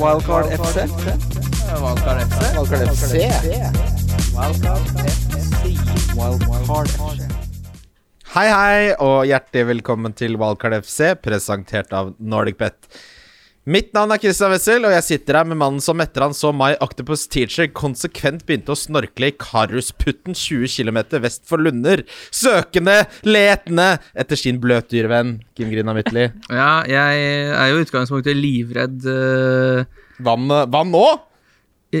Wildcard FC. Wildcard FC. Wildcard FC. Wildcard FC. Hei, hei, og hjertelig velkommen til Wildcard FC, presentert av NordicBet. Mitt navn er Christian Wessel, og jeg sitter her med mannen som etter han så My Octopus Teacher konsekvent begynte å snorkle i Karusputten 20 km vest for Lunder, søkende, letende etter sin bløtdyrvenn Kim Grina Midtly. Ja, jeg er jo i utgangspunktet livredd uh... Vann, vann nå?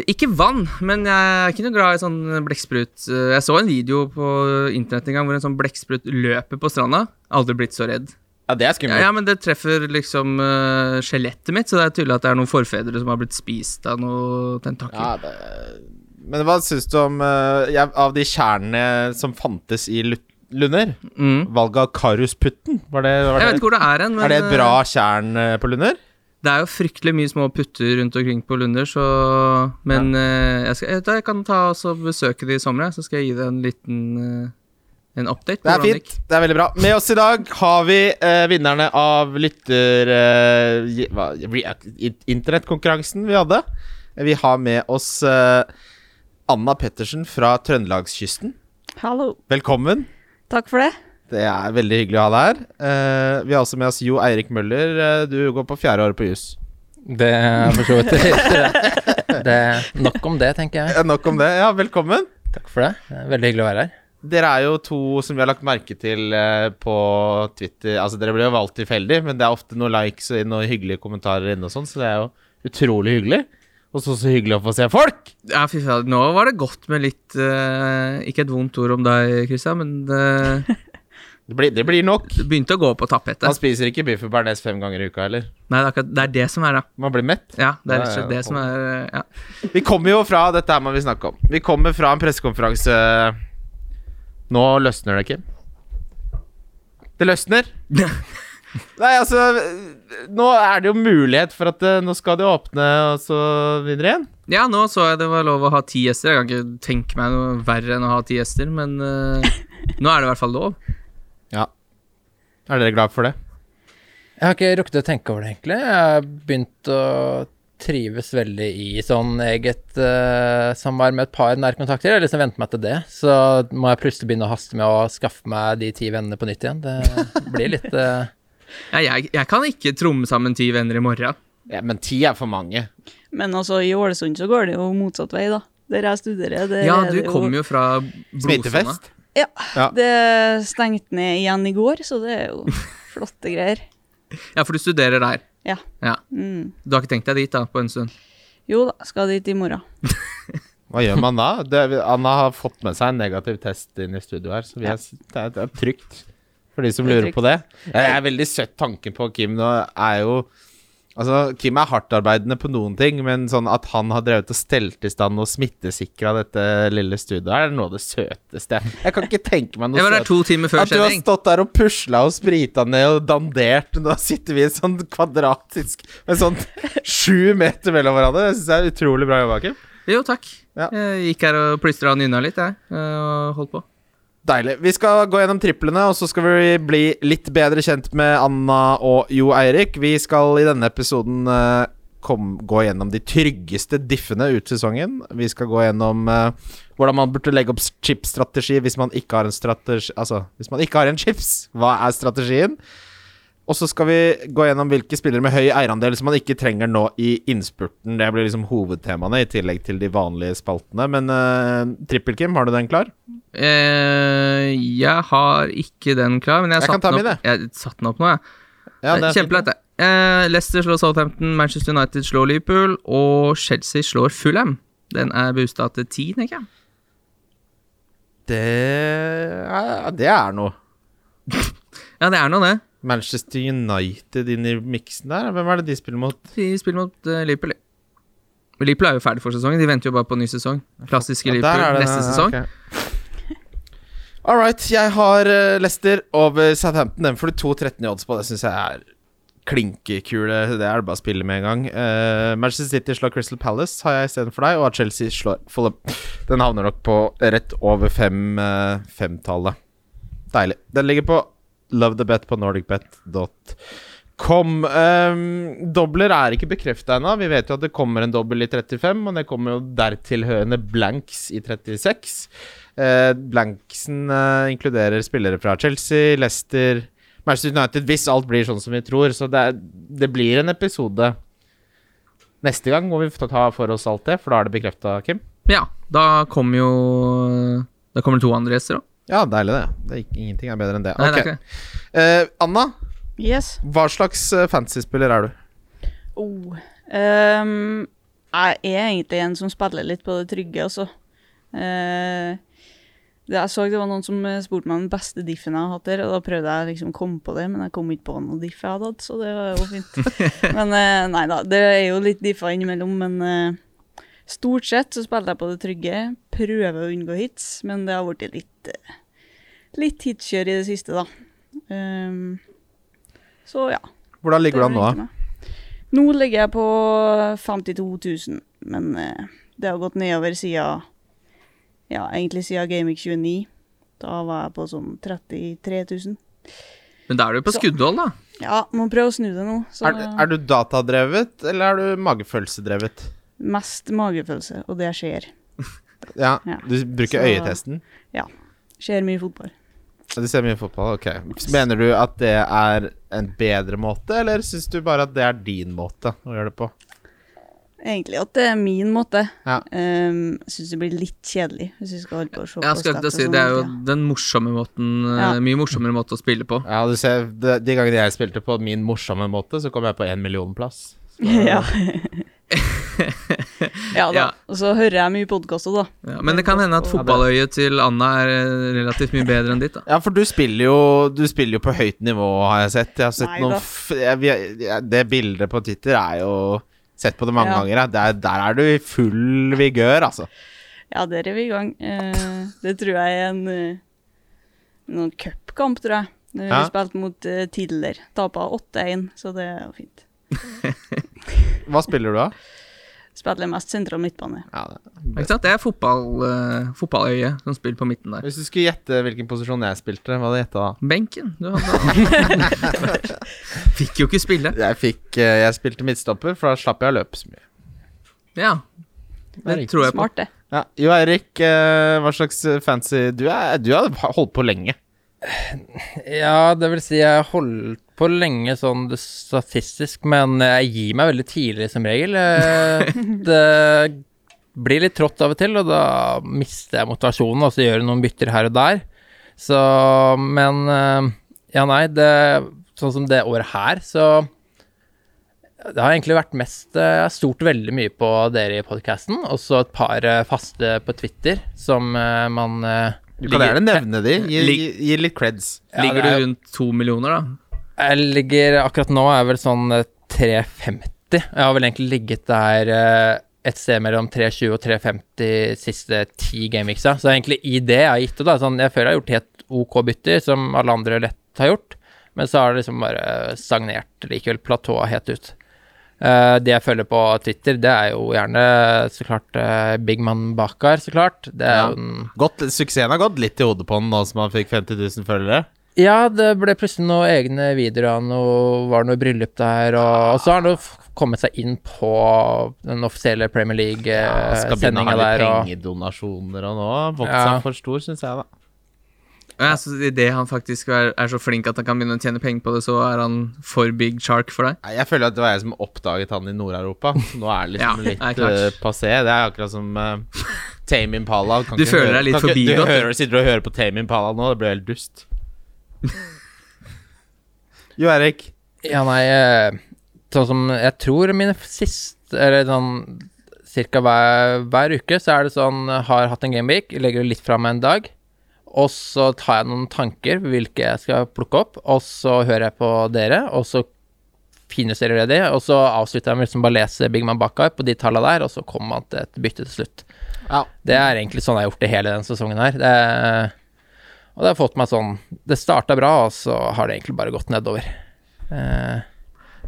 Ikke vann, men jeg er ikke noe glad i sånn blekksprut. Eh, Jeg så en video på internett en gang hvor en sånn blekksprut løper på stranda. Aldri blitt så redd. Ja, det er Ja, skummelt. ja, men det treffer liksom uh, skjelettet mitt, så det er tydelig at det er noen forfedre som har blitt spist av noe tentakler. Ja, det... Men hva syns du om uh, ja, Av de kjernene som fantes i Lut Lunder? Mm. Valget av Karusputten? Var det, var Jeg vet ikke hvor det er hen, men er det et eh, bra tjern eh, på Lunder? Det er jo fryktelig mye små putter rundt omkring på Lunder, så Men eh, jeg, skal, jeg, jeg kan ta og besøke de i sommer, så skal jeg gi det en liten eh, En update. Det er fint. Det er veldig bra. Med oss i dag har vi eh, vinnerne av lytter... eh, Internettkonkurransen vi hadde. Vi har med oss eh, Anna Pettersen fra Trøndelagskysten. Hallo. Velkommen. Takk for det. Det er veldig hyggelig å ha deg her. Eh, vi har også med oss Jo Eirik Møller. Eh, du går på fjerde året på JUS. Det er for så vidt. Det nok om det, tenker jeg. Nok om det. Ja, velkommen. Takk for det. det er veldig hyggelig å være her. Dere er jo to som vi har lagt merke til eh, på Twitter. Altså, dere blir jo valgt tilfeldig, men det er ofte noen likes og noen hyggelige kommentarer inne og sånn, så det er jo utrolig hyggelig. Og så så hyggelig å få se folk! Ja, fy faen. Nå var det godt med litt uh, Ikke et vondt ord om deg, Christian, men det, Det blir, det blir nok. det begynte å gå på tapetet. Man spiser ikke biff og bearnés fem ganger i uka, heller. Nei, det er, akkurat, det er det som er da. Man blir mett. Ja, det er rett og slett det som er eh, Ja. Vi kommer jo fra Dette her må vi snakke om. Vi kommer fra en pressekonferanse Nå løsner det, Kim. Det løsner. Nei, altså Nå er det jo mulighet for at det, Nå skal det åpne, og så vinner de igjen. ja, nå så jeg det var lov å ha ti gjester. Jeg kan ikke tenke meg noe verre enn å ha ti gjester, men uh, nå er det i hvert fall lov. Ja. Er dere glad for det? Jeg har ikke rukket å tenke over det, egentlig. Jeg har begynt å trives veldig i sånn eget uh, samvær med et par nærkontakter. Jeg liksom venter meg til det. Så må jeg plutselig begynne å haste med å skaffe meg de ti vennene på nytt igjen. Det blir litt uh... Ja, jeg, jeg kan ikke tromme sammen ti venner i morgen. Ja, Men ti er for mange. Men altså, i Ålesund så går det jo motsatt vei, da. Der jeg studerer. Der Ja, du kommer jo fra blodsona. Ja. Ja. Det stengte ned igjen i går, så det er jo flotte greier. Ja, for du studerer der. Ja. ja. Mm. Du har ikke tenkt deg dit da, på en stund? Jo da, skal dit i morgen. Hva gjør man da? Det, Anna har fått med seg en negativ test inn i studio her, så vi er, det, er, det er trygt for de som er lurer på det. Jeg er veldig søtt tanken på Kim nå er jo Altså, Kim er hardtarbeidende på noen ting, men sånn at han har drevet og stelt i stand og smittesikra dette lille studioet er noe av det søteste. Jeg, kan ikke tenke meg noe Jeg var der søt. to timer før At du har stått der og pusla og sprita ned og dandert. Nå sitter vi sånn kvadratisk med sånn sju meter mellom hverandre. Det syns jeg er utrolig bra jobba, Kim. Jo, takk. Ja. Jeg gikk her og plystra og nynna litt, jeg. Og holdt på. Deilig. Vi skal gå gjennom triplene, og så skal vi bli litt bedre kjent med Anna og Jo Eirik. Vi skal i denne episoden eh, kom, gå gjennom de tryggeste diffene ut sesongen. Vi skal gå gjennom uh, hvordan man burde legge opp chipsstrategi hvis man ikke har en strategi Altså, hvis man ikke har en chips, hva er strategien? Og så skal vi gå gjennom hvilke spillere med høy eierandel som man ikke trenger nå i innspurten. Det blir liksom hovedtemaene, i tillegg til de vanlige spaltene. Men uh, Trippel-Kim, har du den klar? Uh, jeg har ikke den klar, men jeg, Jeg satte den opp. Jeg satte den opp nå, jeg. Ja, det Kjempelett. Eh, Leicester slår Southampton, Manchester United slår Liverpool, og Chelsea slår Fulham. Den er boosta til ti, tenker jeg. Det er, det er noe. Ja, det er noe, det. Manchester United inn i miksen der? Hvem er det de spiller mot? De spiller mot uh, Liverpool. Liverpool er jo ferdig for sesongen. De venter jo bare på ny sesong. Klassiske Ja, er Liverpool det- neste sesong. ok. All right, jeg har uh, Leicester over Southampton. Den får du 2-13 i odds på. Det syns jeg er klinkekule. Det er det bare å spille med en gang. Uh, Manchester City slår Crystal Palace, har jeg istedenfor deg, og at Chelsea slår Fulham. Den havner nok på rett over fem, uh, femtallet. Deilig. Den ligger på lovethebet på nordicbet.com. Um, dobler er ikke bekrefta ennå. Vi vet jo at det kommer en dobbel i 35, og det kommer jo dertilhørende blanks i 36. Uh, blanksen uh, inkluderer spillere fra Chelsea, Leicester, Manchester United, hvis alt blir sånn som vi tror. Så det, er, det blir en episode neste gang hvor vi får ta for oss alt det, for da er det bekrefta, Kim. Ja, da kommer jo Da kommer to andre gjester òg. Ja, deilig, det. det er, ikke- ingenting er bedre enn det. Nei, det er. Eh, Anna, Yes. hva slags uh, fantasy-spiller er du? Oh. um, jeg er egentlig en som spiller litt på det trygge, altså. Uh, det, jeg så det var noen som eh, spurte meg om den beste diffen jeg har hatt der, og da prøvde jeg liksom å komme på det, men jeg kom ikke på noen diff jeg hadde hatt, så det var jo fint. men eh, nei da, det er jo litt differ innimellom, men eh, stort sett så spiller jeg på det trygge. Prøver å unngå hits, men det har blitt litt, eh, litt hitkjør i det siste, da. Um, så ja. Hvordan ligger du an nå? Da? Nå ligger jeg på 52 000, men uh, det har gått nedover siden Ja, egentlig siden Gaming 29. Da var jeg på sånn 33 000. Men da er du på skuddhold, da. Ja, må prøve å snu det nå. Så Er, er du datadrevet, eller er du magefølelsedrevet? mest magefølelse, og det skjer. Ja, Ja. du bruker Så- øyetesten? Skjer mye fotball. Du ser mye fotball, ok. Mener du at det er en bedre måte, eller syns du bare at det er din måte å gjøre det på? Egentlig at det er min måte. Ja. Um, jeg syns det blir litt kjedelig hvis vi skal holde på å se Jeg skal ikke si, Det er jo den morsomme måten eh, Ja. Mye morsommere måte å spille på. Ja, du ser, de, de gangene jeg spilte på min morsomme måte, så kom jeg på én millionplass. ja. ja da. Ja. Og så hører jeg mye podkaster, da. Ja, men det kan hende at fotballøyet til Anna er eh, relativt mye bedre enn ditt. da Ja, for du spiller jo Du spiller jo på høyt nivå, har jeg sett. Jeg har sett Nei noen f jeg, Det bildet på Twitter er jo Sett på det mange Ja. ganger. Ja. Der, der er du i full vigør, altså. Ja, der er vi i gang. Eh, det tror jeg er en eh, noen cupkamp, tror jeg. Når Ja. Vi spilte mot uh, Tidler. Tapa 8-1, så det er jo fint. Hva spiller du av? Spiller mest sentral midtbane. Ja, det- Ikke sant? Det er fotball, uh, fotballøyet som spiller på midten der. Hvis du skulle gjette hvilken posisjon jeg spilte, hva hadde du gjetta da? Benken. Du hadde Fikk jo ikke spille. Jeg fikk eh, Jeg spilte midtstopper, for da slapp jeg å løpe så mye. Ja, det tror jeg på. Smart, det. Ja, Jo Eirik, eh, hva slags fancy Du, er, du har holdt på lenge. Ja, det vil si jeg har holdt på lenge sånn statistisk, men jeg gir meg veldig tidlig som regel. Eh, Det blir litt trått av og til, og da mister jeg motivasjonen, og så gjør jeg noen bytter her og der. Så, men eh, Ja, nei, det Sånn som det året her, så det har egentlig vært mest eh, Jeg har stolt veldig mye på dere i podkasten, og så et par faste på Twitter som man Du kan gjerne nevne de. Gi, gi, gi litt creds. Ja, Ligger er du rundt to millioner, da? Jeg ligger akkurat nå er vel sånn eh, 350. Jeg har vel egentlig ligget der eh, et sted mellom 320 og 350 siste ti gameweeksa. Så egentlig i det jeg har gitt det, da. Sånn, jeg føler jeg har gjort helt OK bytter, som alle andre lett har gjort. Men så har det liksom bare stagnert likevel. Platået helt ut. Uh, det jeg følger på Twitter, det er jo gjerne så klart uh, Big Man Bakar, så klart. Det er Ja. jo den Godt, suksessen har gått litt i hodet på den nå som han fikk 50 000 følgere. Ja, det ble plutselig noen egne videoer av noe Var noe bryllup der, og, og så har han kommet seg inn på den offisielle Premier Ja, skal begynne å ha litt pengedonasjoner og nå. Vokst Ja. seg for stor, syns jeg, da. Ja, så Idet han faktisk er, er så flink at han kan begynne å tjene penger på det, så er han for big shark for deg? Jeg føler at det var jeg som oppdaget han i Nord-Europa. Nå er det liksom Ja, litt eh, passé. Det er akkurat som uh, Tame Impala. Kan Du ikke føler høre- deg litt forbi? forbigått, Du du. hører, sitter og hører på Tame Impala nå, det blir helt dust. Jo, Erik. Ja, nei eh, Sånn som jeg tror mine siste Eller sånn cirka hver, hver uke så er det sånn Har hatt en gameweek, legger det litt fra meg en dag. Og så tar jeg noen tanker på hvilke jeg skal plukke opp, og så hører jeg på dere, og så finjusterer jeg det, og så avslutter jeg med liksom bare lese Big Man Bakar på de tallene der, og så kommer man til et bytte til slutt. Ja. Det er egentlig sånn jeg har gjort det hele denne sesongen her. Det, og det har fått meg sånn Det starta bra, og så har det egentlig bare gått nedover. Eh,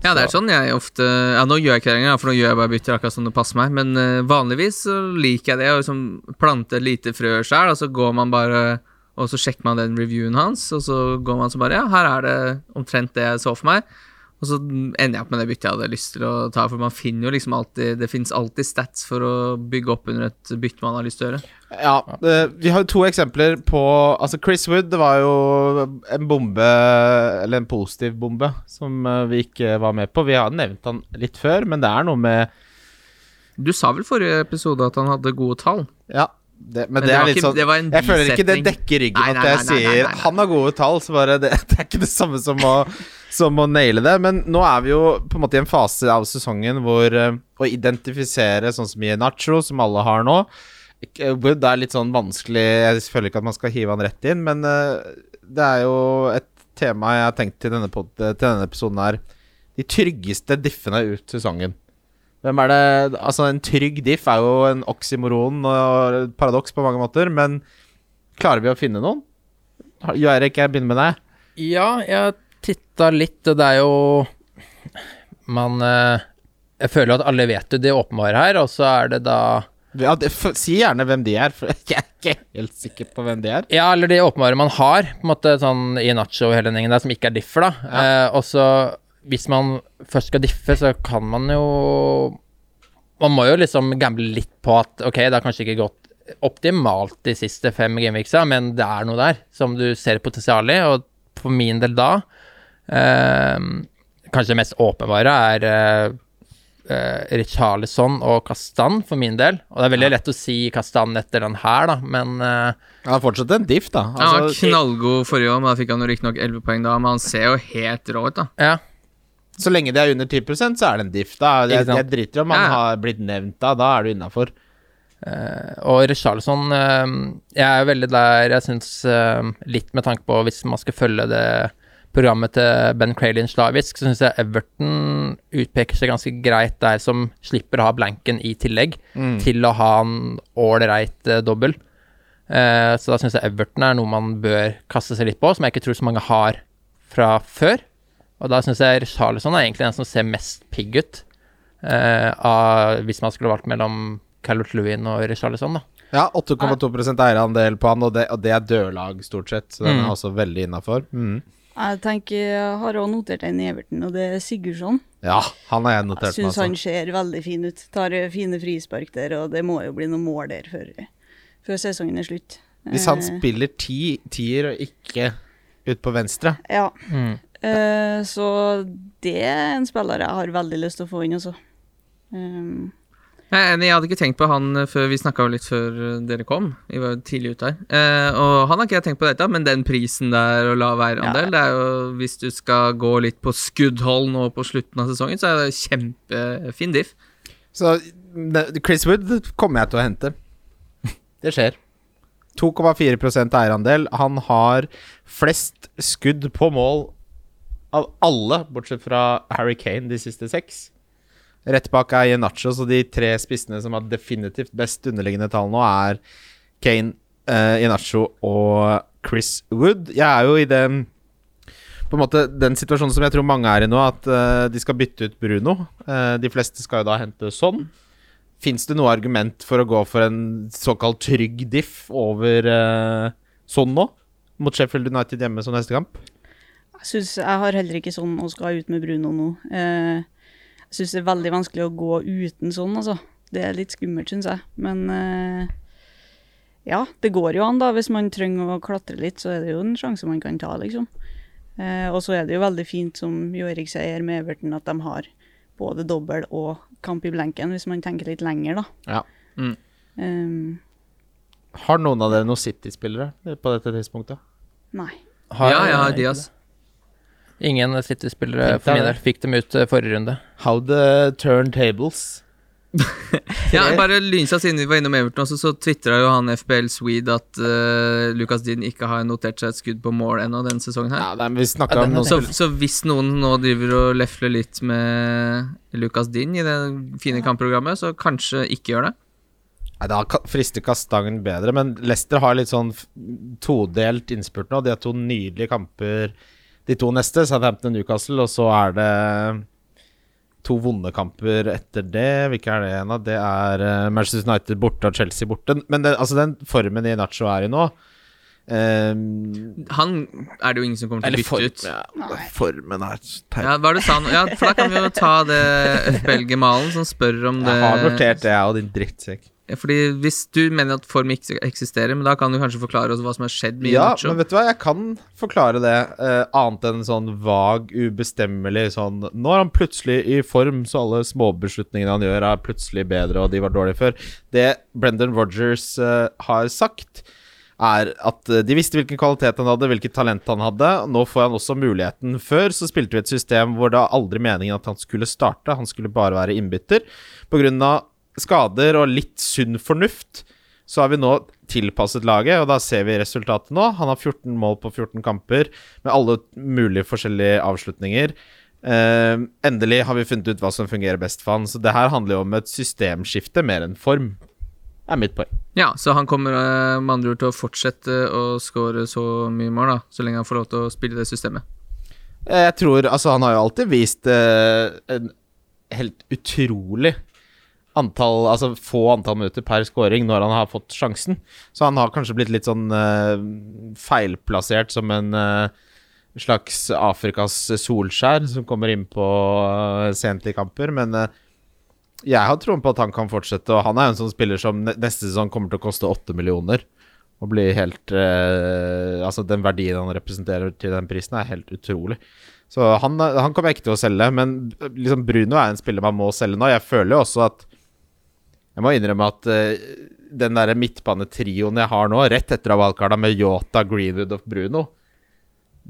Ja, det er sånn jeg ofte Ja, nå gjør jeg ikke det for nå gjør jeg bare bytter akkurat som det passer meg, men eh, vanligvis så liker jeg det å liksom plante et lite frø sjøl, og så går man bare og så sjekker man den reviewen hans, og så går man så bare Ja, her er det omtrent det jeg så for meg. Og så ender jeg opp med det byttet jeg hadde lyst til å ta, for man finner jo liksom alltid Det fins alltid stats for å bygge opp under et bytte man har lyst til å gjøre. Ja, det, vi har jo to eksempler på Altså, Chris Wood, det var jo en bombe, eller en positiv bombe, som eh, vi ikke var med på. Vi har nevnt han litt før, men det er noe med Du sa vel forrige episode at han hadde gode tall? Ja, det, men, Men det, det er litt sånn Jeg føler ikke det dekker ryggen Nei, at nei, jeg nei, nei, nei, sier han har gode tall, så bare det, det er ikke det samme som å, som å naile det. Men nå er vi jo på en måte i en fase av sesongen hvor eh, å identifisere sånn som i Nacho, som alle har nå ikke- Wood er litt sånn vanskelig Jeg føler ikke at man skal hive han rett inn, men eh, det er jo et tema jeg har tenkt til denne, til denne episoden her. De tryggeste diffene ut sesongen. Hvem er det Altså, en trygg diff er jo en oksymoron og paradoks på mange måter, men klarer vi å finne noen? Erik, jeg begynner med deg. Ja, jeg titta litt, og det er jo Man eh, Jeg føler at alle vet jo det åpenbare her, og så er det da Ja, det, for, si gjerne hvem de er, for jeg er ikke helt sikker på hvem de er. Ja, eller de åpenbare man har, på en måte sånn i Nacho og hele den gjengen der, som ikke er differ, da. Eh, og så, hvis man først skal diffe, så kan man jo Man må jo liksom gamble litt på at ok, det har kanskje ikke gått optimalt de siste fem gameweeksa, men det er noe der som du ser potensial i, og for min del da Kanskje det mest åpenbare er eh, eh, Richarlison og Kastan, for min del. Og det er veldig lett å si Kastan etter den her, da, men uh, Han er fortsatt en diff, da. Altså, knallgod forrige år, men da fikk han riktignok 11 poeng da, men han ser jo helt rå ut, da. ja. så lenge det er under 10% så er det en diff. Da. Jeg, Ikke jeg driter i om han Ja, ja. har blitt nevnt da. Da er du innafor. Uh, og Richarlison uh, Jeg er veldig der jeg syns Litt med tanke på hvis man skal følge det programmet til Ben Cralin slavisk, så syns jeg Everton utpeker seg ganske greit der, som slipper å ha blanken i tillegg, til å ha en ålreit uh, dobbel. Uh, så da syns jeg Everton er noe man bør kaste seg litt på, som jeg ikke tror så mange har fra før. Og da syns jeg Richarlison er egentlig den som ser mest pigg ut, uh, av, hvis man skulle valgt mellom Calvert Lewin og Richarlison, da. Ja, 8,2% eierandel på han, og det, og det er dørlag, stort sett. Så den Mm. er også veldig innafor. Mm. Jeg tenker, jeg har også notert en i Everton, og det er Sigurdsson. Ja, han har jeg notert meg. Jeg syns han ser veldig fin ut. Tar fine frispark der, og det må jo bli noen mål der før, før sesongen er slutt. Hvis han Eh, spiller ti, tier og ikke ut på venstre Ja. Mm. Eh, så det er en spiller jeg har veldig lyst til å få inn, altså. Um, Jeg er enig, jeg hadde ikke tenkt på han eh, før vi snakka litt før eh, dere kom. Vi var tidlig ute her. Eh, og han har ikke jeg tenkt på dette, men den prisen der og lav eierandel, det er jo hvis du skal gå litt på skuddhold nå på slutten av sesongen, så er det kjempefin diff. Så Chris Wood kommer jeg til å hente. Det skjer. 2,4% eierandel. Han har flest skudd på mål av alle, bortsett fra Harry Kane de siste seks. Rett bak er Nacho, så de tre spissene som har definitivt best underliggende tall nå, er Kane, uh, Iheanacho og Chris Wood. Jeg er jo i den på en måte den situasjonen som jeg tror mange er i nå, at uh, de skal bytte ut Bruno. Uh, de fleste skal jo da hente sånn. Fins det noe argument for å gå for en såkalt trygg diff over uh, sånn nå? Mot Sheffield United hjemme som neste kamp? jeg syns jeg har heller ikke sånn og skal ut med Bruno nå. Eh, jeg syns det er veldig vanskelig å gå uten sånn, altså. Det er litt skummelt, syns jeg. Men uh, ja, det går jo an, da. Hvis man trenger å klatre litt, så er det jo en sjanse man kan ta, liksom. Uh, og så er det jo veldig fint, som Jo Erik sier med Everton, at de har både dobbel og kamp i blenken, hvis man tenker litt lenger, da. Ja. Mm. Um, Har noen av dere noen City-spillere på dette tidspunktet? nei. Har- ja, ja, har Diaz. Ingen City-spillere for min del. Fikk dem ut eh, forrige runde. How the turntables. Ja, bare lynsa siden vi var innom Everton også, så tvitra jo han FBL Swede at uh, Lucas Dean ikke har notert seg et skudd på mål ennå denne sesongen her. Ja, nei, vi Ja, om noen Så, så hvis noen nå driver og lefler litt med Lucas Dean i det fine kampprogrammet, så kanskje ikke gjør det. Nei, Da frister Kastangen bedre, men Leicester har litt sånn todelt innspurt nå. De har to nydelige kamper de to neste, Southampton og Newcastle, og så er det to vonde kamper etter det. Hvilke er det igjen, av? Det er eh, Manchester United borte og Chelsea borte. Men det, altså den formen i Nacho er i nå um, Han er det jo ingen som kommer til å bytte form, ut. ja, formen er teit. Ja, hva er det du sa nå? Ja, for da kan vi jo ta det FBL-gemalen som spør om det Jeg har notert det, jeg og din drittsekk. Fordi Hvis du mener at form ikke eksisterer, men da kan du kanskje forklare oss hva som har skjedd med Ja, Iheanacho. men vet du hva, jeg kan forklare det, uh, annet enn sånn vag, ubestemmelig sånn Nå er han plutselig i form, så alle småbeslutningene han gjør, er plutselig bedre, og de var dårlige før. Det Brendan Rogers uh, har sagt, er at eh, de visste hvilken kvalitet han hadde, hvilket talent han hadde. Nå får han også muligheten. Før så spilte vi et system hvor det aldri meningen at han skulle starte, han skulle bare være innbytter. På grunn av skader og litt sunn fornuft så har vi nå tilpasset laget, og da ser vi resultatet nå. Han har 14 mål på 14 kamper, med alle mulige forskjellige avslutninger. Uh, endelig har vi funnet ut hva som fungerer best for han, så det her handler jo om et systemskifte mer enn form. Det er mitt poeng. Ja, så han kommer eh, med andre ord til å fortsette å score så mye mål, da, så lenge han får lov til å spille det systemet. Eh, Jeg tror Altså, han har jo alltid vist uh, en helt utrolig antall Altså få antall minutter per scoring når han har fått sjansen. Så han har kanskje blitt litt sånn uh, feilplassert som en uh, slags Afrikas Solskjær som kommer inn på eh, sent i kamper, men uh, jeg har troen på at han kan fortsette, og han er jo en sånn spiller som neste sesong kommer til å koste åtte millioner. Og bli helt Altså, den verdien han representerer til den prisen, er helt utrolig. Så han, han kommer jeg ikke til å selge, men liksom Bruno er en spiller man må selge nå. Jeg føler jo også at Jeg må innrømme at uh, den derre midtbanetrioen jeg har nå, rett etter valgkarta med Yota, Greenwood og Bruno,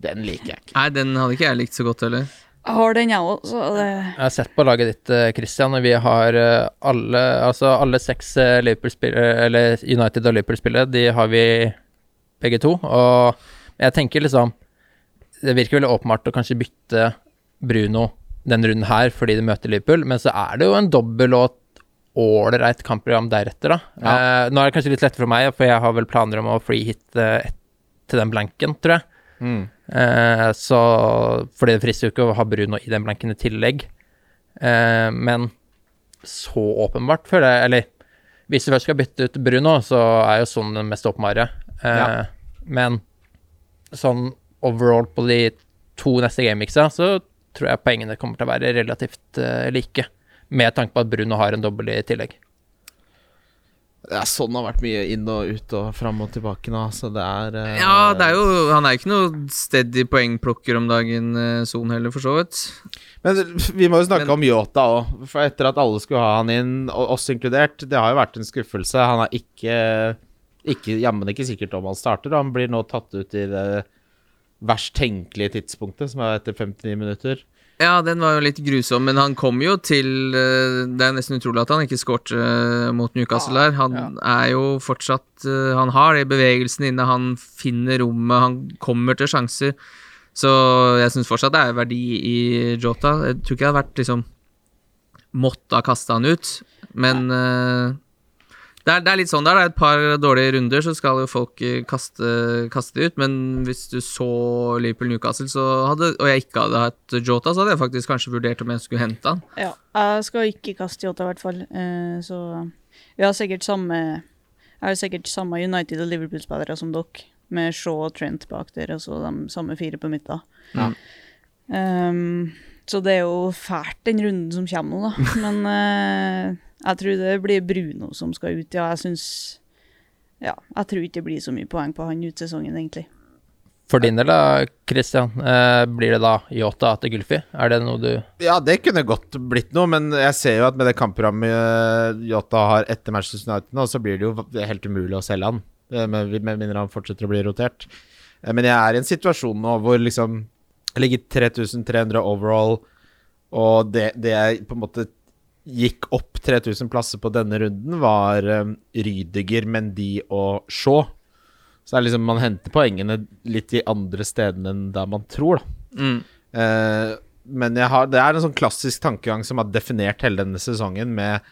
den liker jeg ikke. Nei, den hadde ikke jeg likt så godt heller. Jeg har den, jeg òg, så det Jeg har sett på laget ditt, eh, Christian, og vi har eh, alle Altså alle seks Liverpool-spillere, eller United og Liverpool-spillere, de har vi begge to. Og jeg tenker liksom Det virker veldig åpenbart å kanskje bytte Bruno denne runden her fordi de møter Liverpool, men så er det jo en dobbel og ålreit kampprogram deretter, da. Eh, nå er det kanskje litt lettere for meg, for jeg har vel planer om å freehit ett til den blanken, tror jeg. Mm. Eh, så Fordi det frister jo ikke å ha Bruno i den blanken i tillegg. Eh, men så åpenbart, føler jeg Eller hvis du først skal bytte ut Bruno, så er jo sånn den mest åpenbare. Eh, Ja. Men sånn overall på de to neste gamemiksa, så tror jeg poengene kommer til å være relativt eh, like. Med tanke på at Bruno har en dobbel i tillegg. Ja, sånn har vært mye inn og ut og fram og tilbake nå, så det er uh, Ja, det er jo Han er jo ikke noe steady poengplukker om dagen, eh, Son heller, for så vidt. Men vi må jo snakke Men- om Yota òg. For etter at alle skulle ha han inn, oss inkludert, det har jo vært en skuffelse. Han er ikke, ikke Jammen ikke sikkert om han starter. Han blir nå tatt ut i det verst tenkelige tidspunktet, som er etter 59 minutter. Ja, den var jo litt grusom, men han kom jo til eh, Det er nesten utrolig at han ikke skårte eh, mot Newcastle der. Han er jo fortsatt eh, Han har de bevegelsene inne, han finner rommet, han kommer til sjanser. Så jeg syns fortsatt det er verdi i Jota. Jeg tror ikke det hadde vært liksom Måtte ha kasta han ut, men eh, det, er, det er litt sånn der. Det er et par dårlige runder, så skal jo folk eh, kaste, kaste det ut. Men hvis du så Liverpool-Newcastle, så hadde, og jeg ikke hadde hatt Jota, så hadde jeg faktisk kanskje vurdert om jeg skulle hente han. Ja. Jeg skal ikke kaste Jota, i hvert fall. Eh, så vi har sikkert samme Jeg har sikkert samme United- og Liverpool-spillere som dere, med Shaw og Trent bak der, og så de samme fire på midten. Ja. Um, så det er jo fælt, den runden som kommer nå, da. Men eh, jeg tror det blir Bruno som skal ut, ja. Jeg syns Ja, jeg tror ikke det blir så mye poeng på han ut sesongen, egentlig. For din del, da, Christian, eh, blir det da Yota til Gulfi? Er det noe du Ja, det kunne godt blitt noe, men jeg ser jo at med det kampprogrammet Yota har etter Manchester United nå, så blir det jo helt umulig å selge han. eh, Med med mindre han fortsetter å bli rotert. Eh, Men jeg er i en situasjon nå hvor liksom jeg ligger 3300 overall, og det, det jeg på en måte gikk opp 3000 plasser på denne runden, var um, Rydiger, Mendy og Shaw. Så det er liksom man henter poengene litt de andre stedene enn der man tror, da. Mm. Uh, men har, det er en sånn klassisk tankegang som har definert hele denne sesongen, med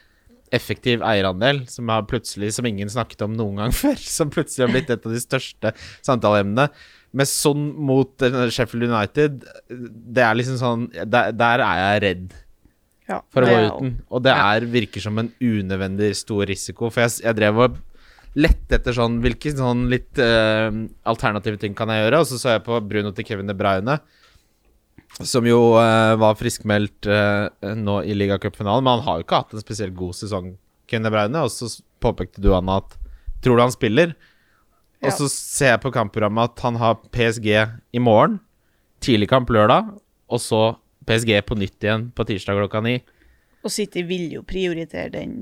effektiv eierandel, som, har plutselig, som ingen snakket om noen gang før. Som plutselig har blitt et av de største samtaleemnene. Med sånn mot Sheffield United, det er liksom sånn Der, der er jeg redd Ja, for å gå uten. Og det er, virker som en unødvendig stor risiko. For jeg, jeg drev og lette etter sånn Hvilke sånn litt uh, alternative ting kan jeg gjøre? Og så så jeg på Bruno til Kevin De Bruyne, som jo uh, var friskmeldt uh, nå i ligacupfinalen. Men han har jo ikke hatt en spesielt god sesong, Kevin De Bruyne. Og så påpekte du, Anna, at Tror du han spiller? Og så ser jeg på kampprogrammet at han har PSG i morgen, tidlig kamp lørdag, og så PSG på nytt igjen på tirsdag klokka ni. Og City vil jo prioritere den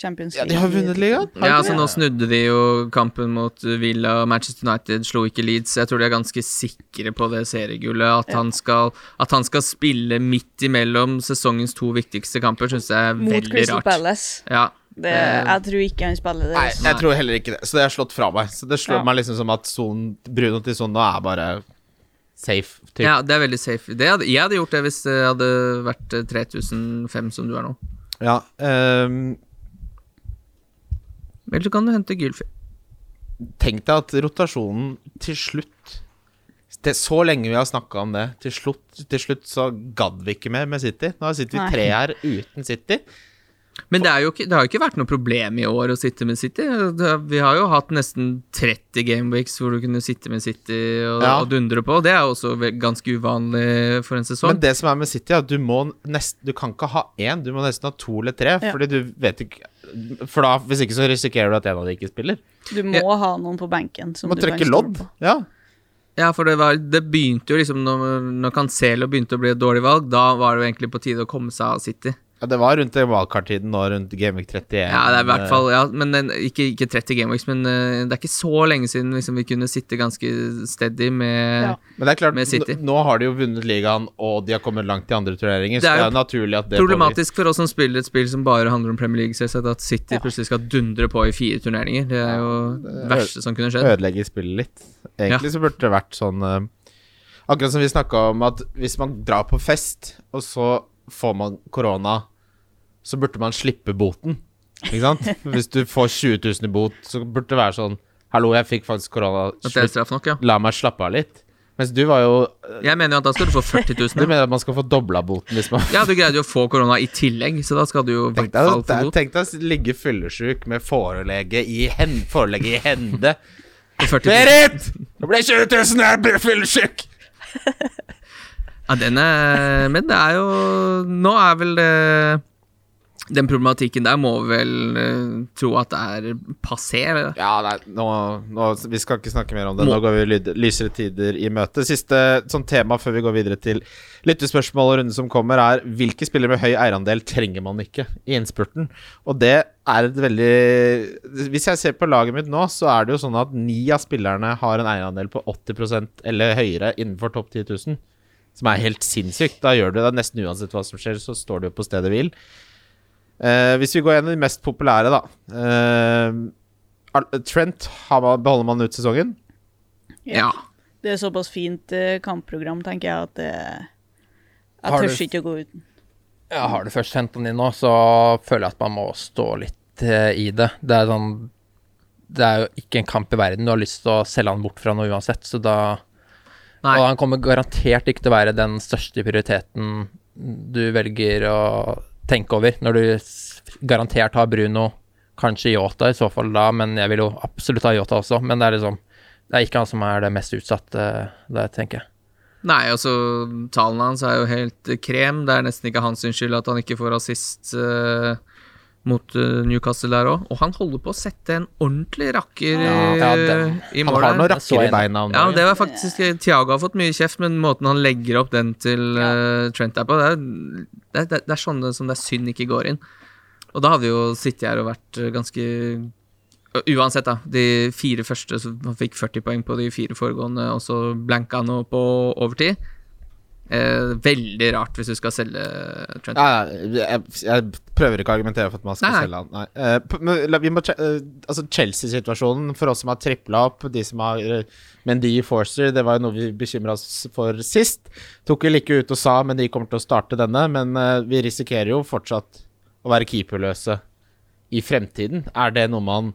Champions League. Ja, de har vunnet ligaen. Ja, altså Nå snudde de jo kampen mot Villa. Manchester United slo ikke Leeds. Jeg tror de er ganske sikre på det seriegullet. At, Ja. han skal, at han skal spille midt imellom sesongens to viktigste kamper, syns jeg er Mot veldig Crystal rart. Palace. Ja, Det, Eh. jeg tror ikke han spiller det. Nei, jeg tror heller ikke det. Så det har slått fra meg. Så det slår Ja. meg liksom som at Son, Bruno til Son nå er bare safe. Typ. ja, det er veldig safe. Det hadde, jeg hadde gjort det hvis det hadde vært eh, 3005 som du er nå. Ja, um... Eller så kan du hente Gylfi. tenk deg at rotasjonen til slutt det, Så lenge vi har snakka om det, til slutt, til slutt så gadd vi ikke mer med City. Nå sitter vi tre her uten City. Men det, er jo ikke, det har jo ikke vært noe problem i år å sitte med City. Vi har jo hatt nesten 30 gameweeks hvor du kunne sitte med City og, Ja. og dundre på. Det er jo også ganske uvanlig for en sesong. Men det som er med City, er at du må nest, Du kan ikke ha én, du må nesten ha to eller tre. Ja. Fordi du vet ikke For da, hvis ikke så risikerer du at en av de ikke spiller. Du må ha noen på benken. Du må du trekke lodd. Ja. Ja, for det, var, det begynte jo liksom når, når Cancelo begynte å bli et dårlig valg, da var det jo egentlig på tide å komme seg av City. Ja, det var rundt wildcard-tiden nå, rundt Gameweek 31. Ja, det er i hvert eh, fall ja, men den, ikke, ikke 30 gameweeks, men uh, det er ikke så lenge siden liksom, vi kunne sitte ganske steady med Ja. Men det er klart, med City. nå har de jo vunnet ligaen, og de har kommet langt i andre turneringer, Det så er det jo er jo naturlig at det Problematisk for oss som spiller et spill som bare handler om Premier League, selvsagt, at City Ja. plutselig skal dundre på i fire turneringer. Det er jo det verste som kunne skjedd. ødelegger spillet litt. Egentlig så burde det vært sånn uh, Akkurat som vi snakka om at hvis man drar på fest, og så får man korona, så burde man slippe boten. Ikke sant? Hvis du får 20 000 i bot, så burde det være sånn Hallo, jeg fikk faktisk korona. At det er straff nok, ja. La meg slappe av litt. Mens du var jo Jeg mener jo at da skal du få 40 Du 000. Du mener at man skal få dobla boten hvis man Ja, du greide jo å få korona i tillegg, så da skal du jo i hvert fall få bot. tenk deg å ligge fyllesyk med forelege i, hen, forelege i hende. for 40 000. Berit! Det ble 20 000, jeg blir fyllesyk! Ja, den er Men det er jo Nå er vel det Den problematikken der må vel uh, tro at det er passé. eller? Ja, nei, nå, nå Vi skal ikke snakke mer om det. Nå går vi lyd, lysere tider i møte. Siste sånn tema før vi går videre til lyttespørsmål og runde som kommer, er hvilke spillere med høy eierandel trenger man ikke i innspurten? Og det er et veldig Hvis jeg ser på laget mitt nå, så er det jo sånn at ni av spillerne har en eierandel på 80% eller høyere innenfor topp 10 000. Som er helt sinnssykt. Da gjør du det nesten uansett hva som skjer, så står du på stedet hvil. Eh, hvis vi går gjennom de mest populære, da. Eh, Trent beholder man ut sesongen. Ja. Det er såpass fint eh, kampprogram, tenker jeg, at det Jeg Har tør ikke å gå uten. Ja, har du først sendt den inn nå, så føler jeg at man må stå litt eh, i det. Det er sånn Det er jo ikke en kamp i verden du har lyst til å selge han bort fra noe uansett, så da Nei. Og han kommer garantert ikke til å være den største prioriteten du velger å tenke over, når du garantert har Bruno, kanskje Yota i så fall da, men jeg vil jo absolutt ha Yota også, men det er liksom Det er ikke han som er det mest utsatte der, tenker jeg. Nei, altså, tallene hans er jo helt krem. Det er nesten ikke hans skyld at han ikke får assist eh, mot eh, Newcastle der òg. Og han holder på å sette en ordentlig rakker Ja, i, ja, den- i Han mål. har noen rakker i beina Ja, det var faktisk Tiago har fått mye kjeft, men måten han legger opp den til eh, Trent er på, det er, det, er, det er sånne som det er synd ikke går inn. Og da hadde jo sittet her og vært eh, ganske Uansett, da. De fire første så Han fikk 40 poeng på de fire foregående, og så blanka han opp på overtid. Eh, veldig rart hvis du skal selge Trent. Ja, jeg, jeg prøver ikke å argumentere for at man skal Nei, selge han. Nei. Eh, vi må, eh, altså Chelsea-situasjonen, for oss som har tripla opp, de som har uh, Mendy Forster, det var jo noe vi bekymra oss for sist. Tok vel like ut og sa, men de kommer til å starte denne. Men eh, vi risikerer jo fortsatt å være keeperløse i fremtiden. Er det noe man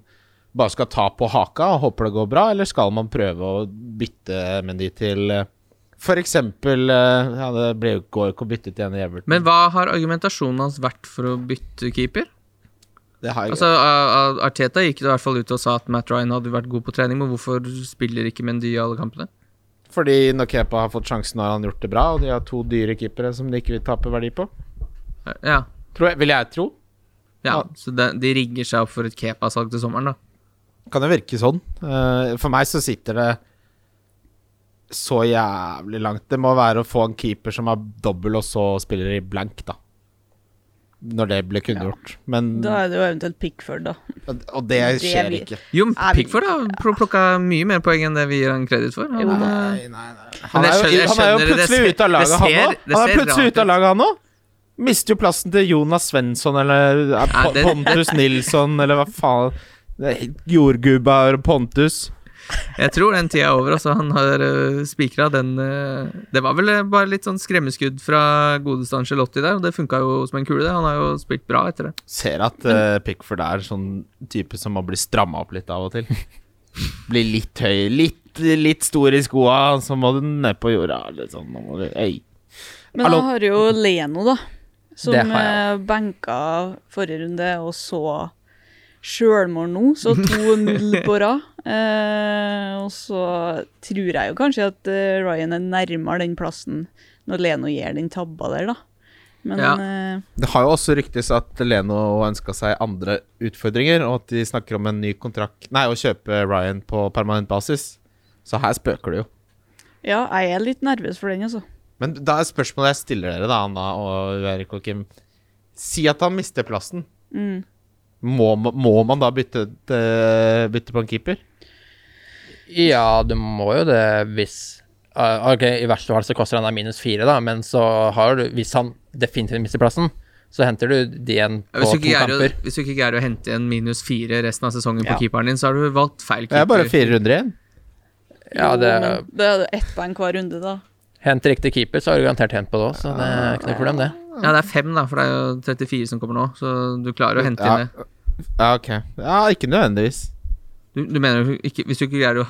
bare skal ta på haka og håper det går bra, eller skal man prøve å bytte Mendy til uh, for eksempel eh, Ja, det ble jo går ikke å bytte til en i Everton. Men hva har argumentasjonen hans vært for å bytte keeper? Det har jeg Altså, Arteta gikk i hvert fall ut og sa at Matt Ryan hadde vært god på trening, men hvorfor spiller ikke Mendy i alle kampene? Fordi når Kepa har fått sjansen, har han gjort det bra, og de har to dyre keepere som de ikke vil tape verdi på. Ja, Tror jeg, vil jeg tro. ja Ja. så de, de rigger seg opp for et Kepa-salg til sommeren, da. Kan jo virke sånn. Eh, for meg så sitter det så jævlig langt. Det må være å få en keeper som har dobbel, og så spiller i blank, da. Når det blir kunngjort. Men Da er det jo eventuelt Pickford, da. Og det Det skjer vi- ikke. Jo, Er Pickford har pl- plukka mye mer poeng enn det vi gir han kreditt for. Han, Jo Nei, nei, nei. Han er jo, han er jo plutselig ute av laget, han ser- òg. Han er plutselig ute av laget, han òg. Mister jo plassen til Jonas Svensson eller eh, Ja, Po- det- Pontus Nilsson eller hva faen. Jordgubba og Pontus. Jeg tror den tida er over. Altså, han har uh, spikra den uh, Det var vel eh, bare litt sånn skremmeskudd fra godeste Angelotti der, og det funka jo som en kule, det. Han har jo spilt bra etter det. Ser at uh, Pickford er sånn type som må bli stramma opp litt av og til. Blir litt høy, litt, litt stor i skoa, så må du ned på jorda. Litt sånn, nå må du, ei. Men Hallo. da har jo Leno, da. Som eh, benka forrige runde, og så sjølmål nå. Så 2-0 på rad. Eh, og så tror jeg jo kanskje at eh, Ryan er nærmere den plassen når Leno gjør den tabba der, da. Men Ja. eh, Det har jo også ryktes at Leno ønska seg andre utfordringer, og at de snakker om en ny kontrakt Nei, å kjøpe Ryan på permanent basis. Så her spøker det jo. ja, jeg er litt nervøs for den, altså. Men da er spørsmålet jeg stiller dere, da, Anna og Erik og Kim. Si at han mister plassen. Mm. Må, må man da bytte, bytte på en keeper? Ja, du må jo det hvis uh, Ok, i verste fall så koster han deg minus fire, da, men så har du Hvis han definitivt mister plassen, så henter du de igjen på to kamper. å, hvis du ikke greier å hente igjen minus fire resten av sesongen Ja. på keeperen din, så har du valgt feil keeper. Det er bare fire runder igjen. Ja, Jo, det men det er ett poeng hver runde, da. Hent riktig keeper, så har du garantert hent på det òg, så det er ikke noe problem, det. Ja, det er fem, da, for det er jo 34 som kommer nå, så du klarer å hente Ja. inn det. Ja, ok. Ja, ikke nødvendigvis. Du, du mener ikke Hvis du ikke greier å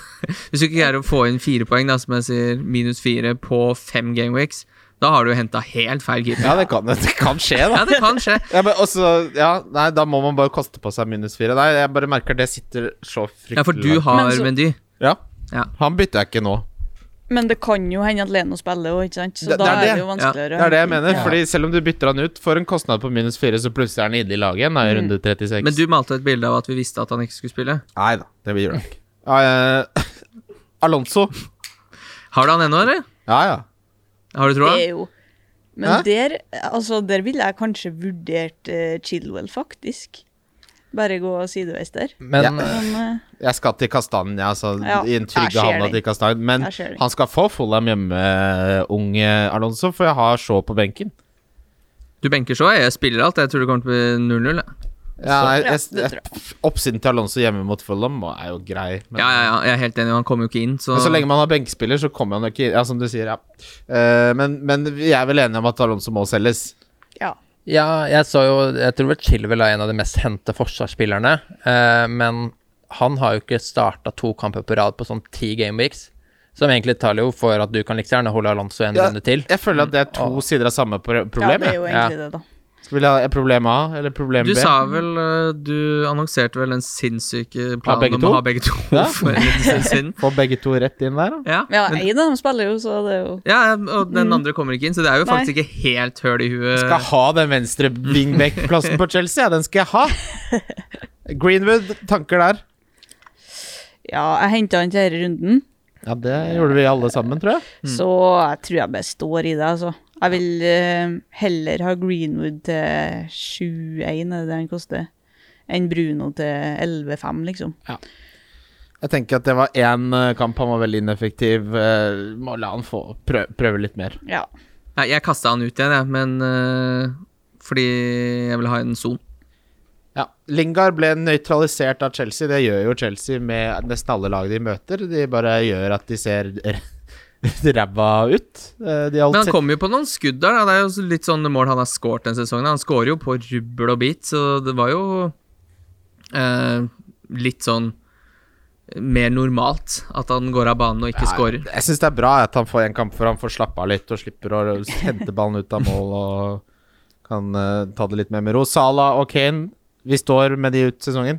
Hvis du ikke greier å få inn fire poeng, da, som jeg sier, minus fire på fem gameweeks, da har du henta helt feil keeper. Ja, det kan, det kan skje, da. Ja, det kan skje. Ja, men også, ja, nei, da må man bare koste på seg minus fire. Nei, jeg bare merker det sitter så fryktelig Ja, for du har Men Mendy. Ja. Ja. Han bytter jeg ikke nå. Men det kan jo hende at Leno spiller òg, ikke sant? Så Det- da det er er det det. jo vanskeligere. Det er det jeg mener. Ja. Fordi selv om du bytter han ut for en kostnad på minus fire, så plutselig er han inne i laget igjen da, i Mm. runde 36. Men du malte et bilde av at vi visste at han ikke skulle spille. Nei da, det gjør han ikke. Ja, eh, Alonso. Har du han ennå, eller? Ja, ja. Har du troa? Det er jo Men Hæ? der, altså, der ville jeg kanskje vurdert uh, Chilwell, faktisk. Bare gå sideveis der. Men Ja. Men uh, Jeg skal til Kastanje, altså Ja, i en trygge havna til Kastanen Men han skal få Fulham hjemme, unge Alonso, for jeg har Shaw på benken. Du benker så, jeg spiller alt. Jeg tror det kommer til å bli 0-0. Ja, oppsiden til Alonso hjemme mot Fulham er jo grei. Men, Ja, ja, ja, jeg er helt enig, han kommer jo ikke inn, så, men så lenge man har benkspiller, så kommer han jo ikke inn. Ja, som du sier, ja. Uh, men, men vi er vel enige om at Alonso må selges. Ja. Jeg så jo Jeg tror vel Chilwell er en av de mest hente forsvarsspillerne, eh, men han har jo ikke starta to kamper på rad på sånn ti gameweeks. Som egentlig taler jo for at du kan like gjerne holde Alonso en Ja, runde til. Jeg føler at det er to og, sider av samme problem. ja, det er jo jo Ja. egentlig det, da. Skal jeg ha problem A eller problem Du B? sa vel uh, Du annonserte vel den sinnssyke Ha planen om å ha begge to Ja. for. Få begge to rett inn der, da. Ja, Ja, men, av dem spiller jo, så det er jo ja, og den Mm. andre kommer ikke inn, så det er jo Nei. faktisk ikke helt høl i huet. Skal ha den venstre wingback-plassen på Chelsea, ja, den skal jeg ha. Greenwood, tanker der? Ja, jeg henta han til denne runden, Ja, det gjorde vi alle sammen, tror jeg. Mm. så jeg tror jeg bare står i det, altså. Jeg vil eh, heller ha Greenwood til 7-1, er det han koster, enn Bruno til 11-5, liksom. Jeg tenker at det var én eh, kamp han var veldig ineffektiv. eh, Må la han få prøve, prøve litt mer. Ja. Nei, jeg kasta han ut igjen, jeg, men uh, fordi jeg vil ha en son. Ja, Lingard ble nøytralisert av Chelsea. Det gjør jo Chelsea med nesten alle lag de møter. De bare gjør at de ser ræva ut. Eh, Men han sett- kommer jo på noen skudd der. Da. Det er jo litt sånn mål han har skåret den sesongen. Han skårer jo på rubbel og bit, så det var jo eh, litt sånn mer normalt at han går av banen og ikke Ja, skårer. Jeg syns det er bra at han får en kamp hvor han får slappe av litt og slipper å hente ballen ut av mål og kan uh, ta det litt mer med ro. Sala og Kane vi står med de ut sesongen?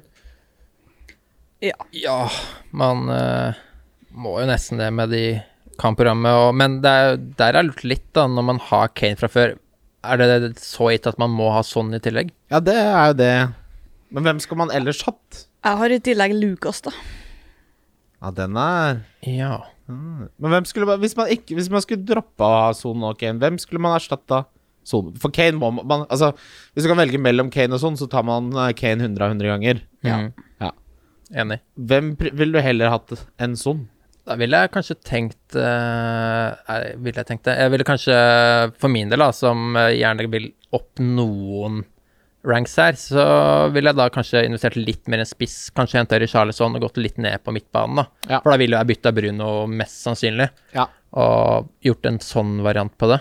Ja, man uh, må jo nesten det med de kampprogrammet, og, men det er, der er lurt litt, da, når man har Kane fra før. Er det så gitt at man må ha sånn i tillegg? Ja, det er jo det. Men hvem skal man ellers hatt? Jeg har i tillegg Lucas, da. Ja, den er Ja. Men hvem skulle man Hvis man, ikke, hvis man skulle droppa Son og Kane, hvem skulle man erstatta Son? For Kane må man Altså, hvis du kan velge mellom Kane og sånn, så tar man eh, Kane 100 av 100 ganger. Ja. Mm. Ja. Enig. Hvem vil ville du heller hatt enn Son? Da ville jeg kanskje tenkt eh, eh, Ville jeg tenkt det? Jeg ville kanskje, for min del, da, som gjerne vil opp noen ranks her, så ville jeg da kanskje investert litt mer i en spiss. Kanskje henta Charlesson og gått litt ned på midtbanen, da. Ja. For da ville jeg bytta Bruno mest sannsynlig, Ja. og gjort en sånn variant på det.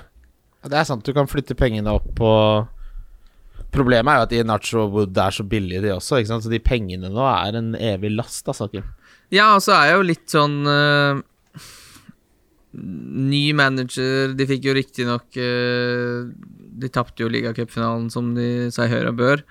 Det er sant, du kan flytte pengene opp på Problemet er jo at Inacho og Wood er så billige, de også. Ikke sant? Så de pengene nå er en evig last, da, saken. Ja, og så er jeg jo litt sånn uh, Ny manager De fikk jo riktignok uh, De tapte jo ligacupfinalen, som de seg høyre og bør.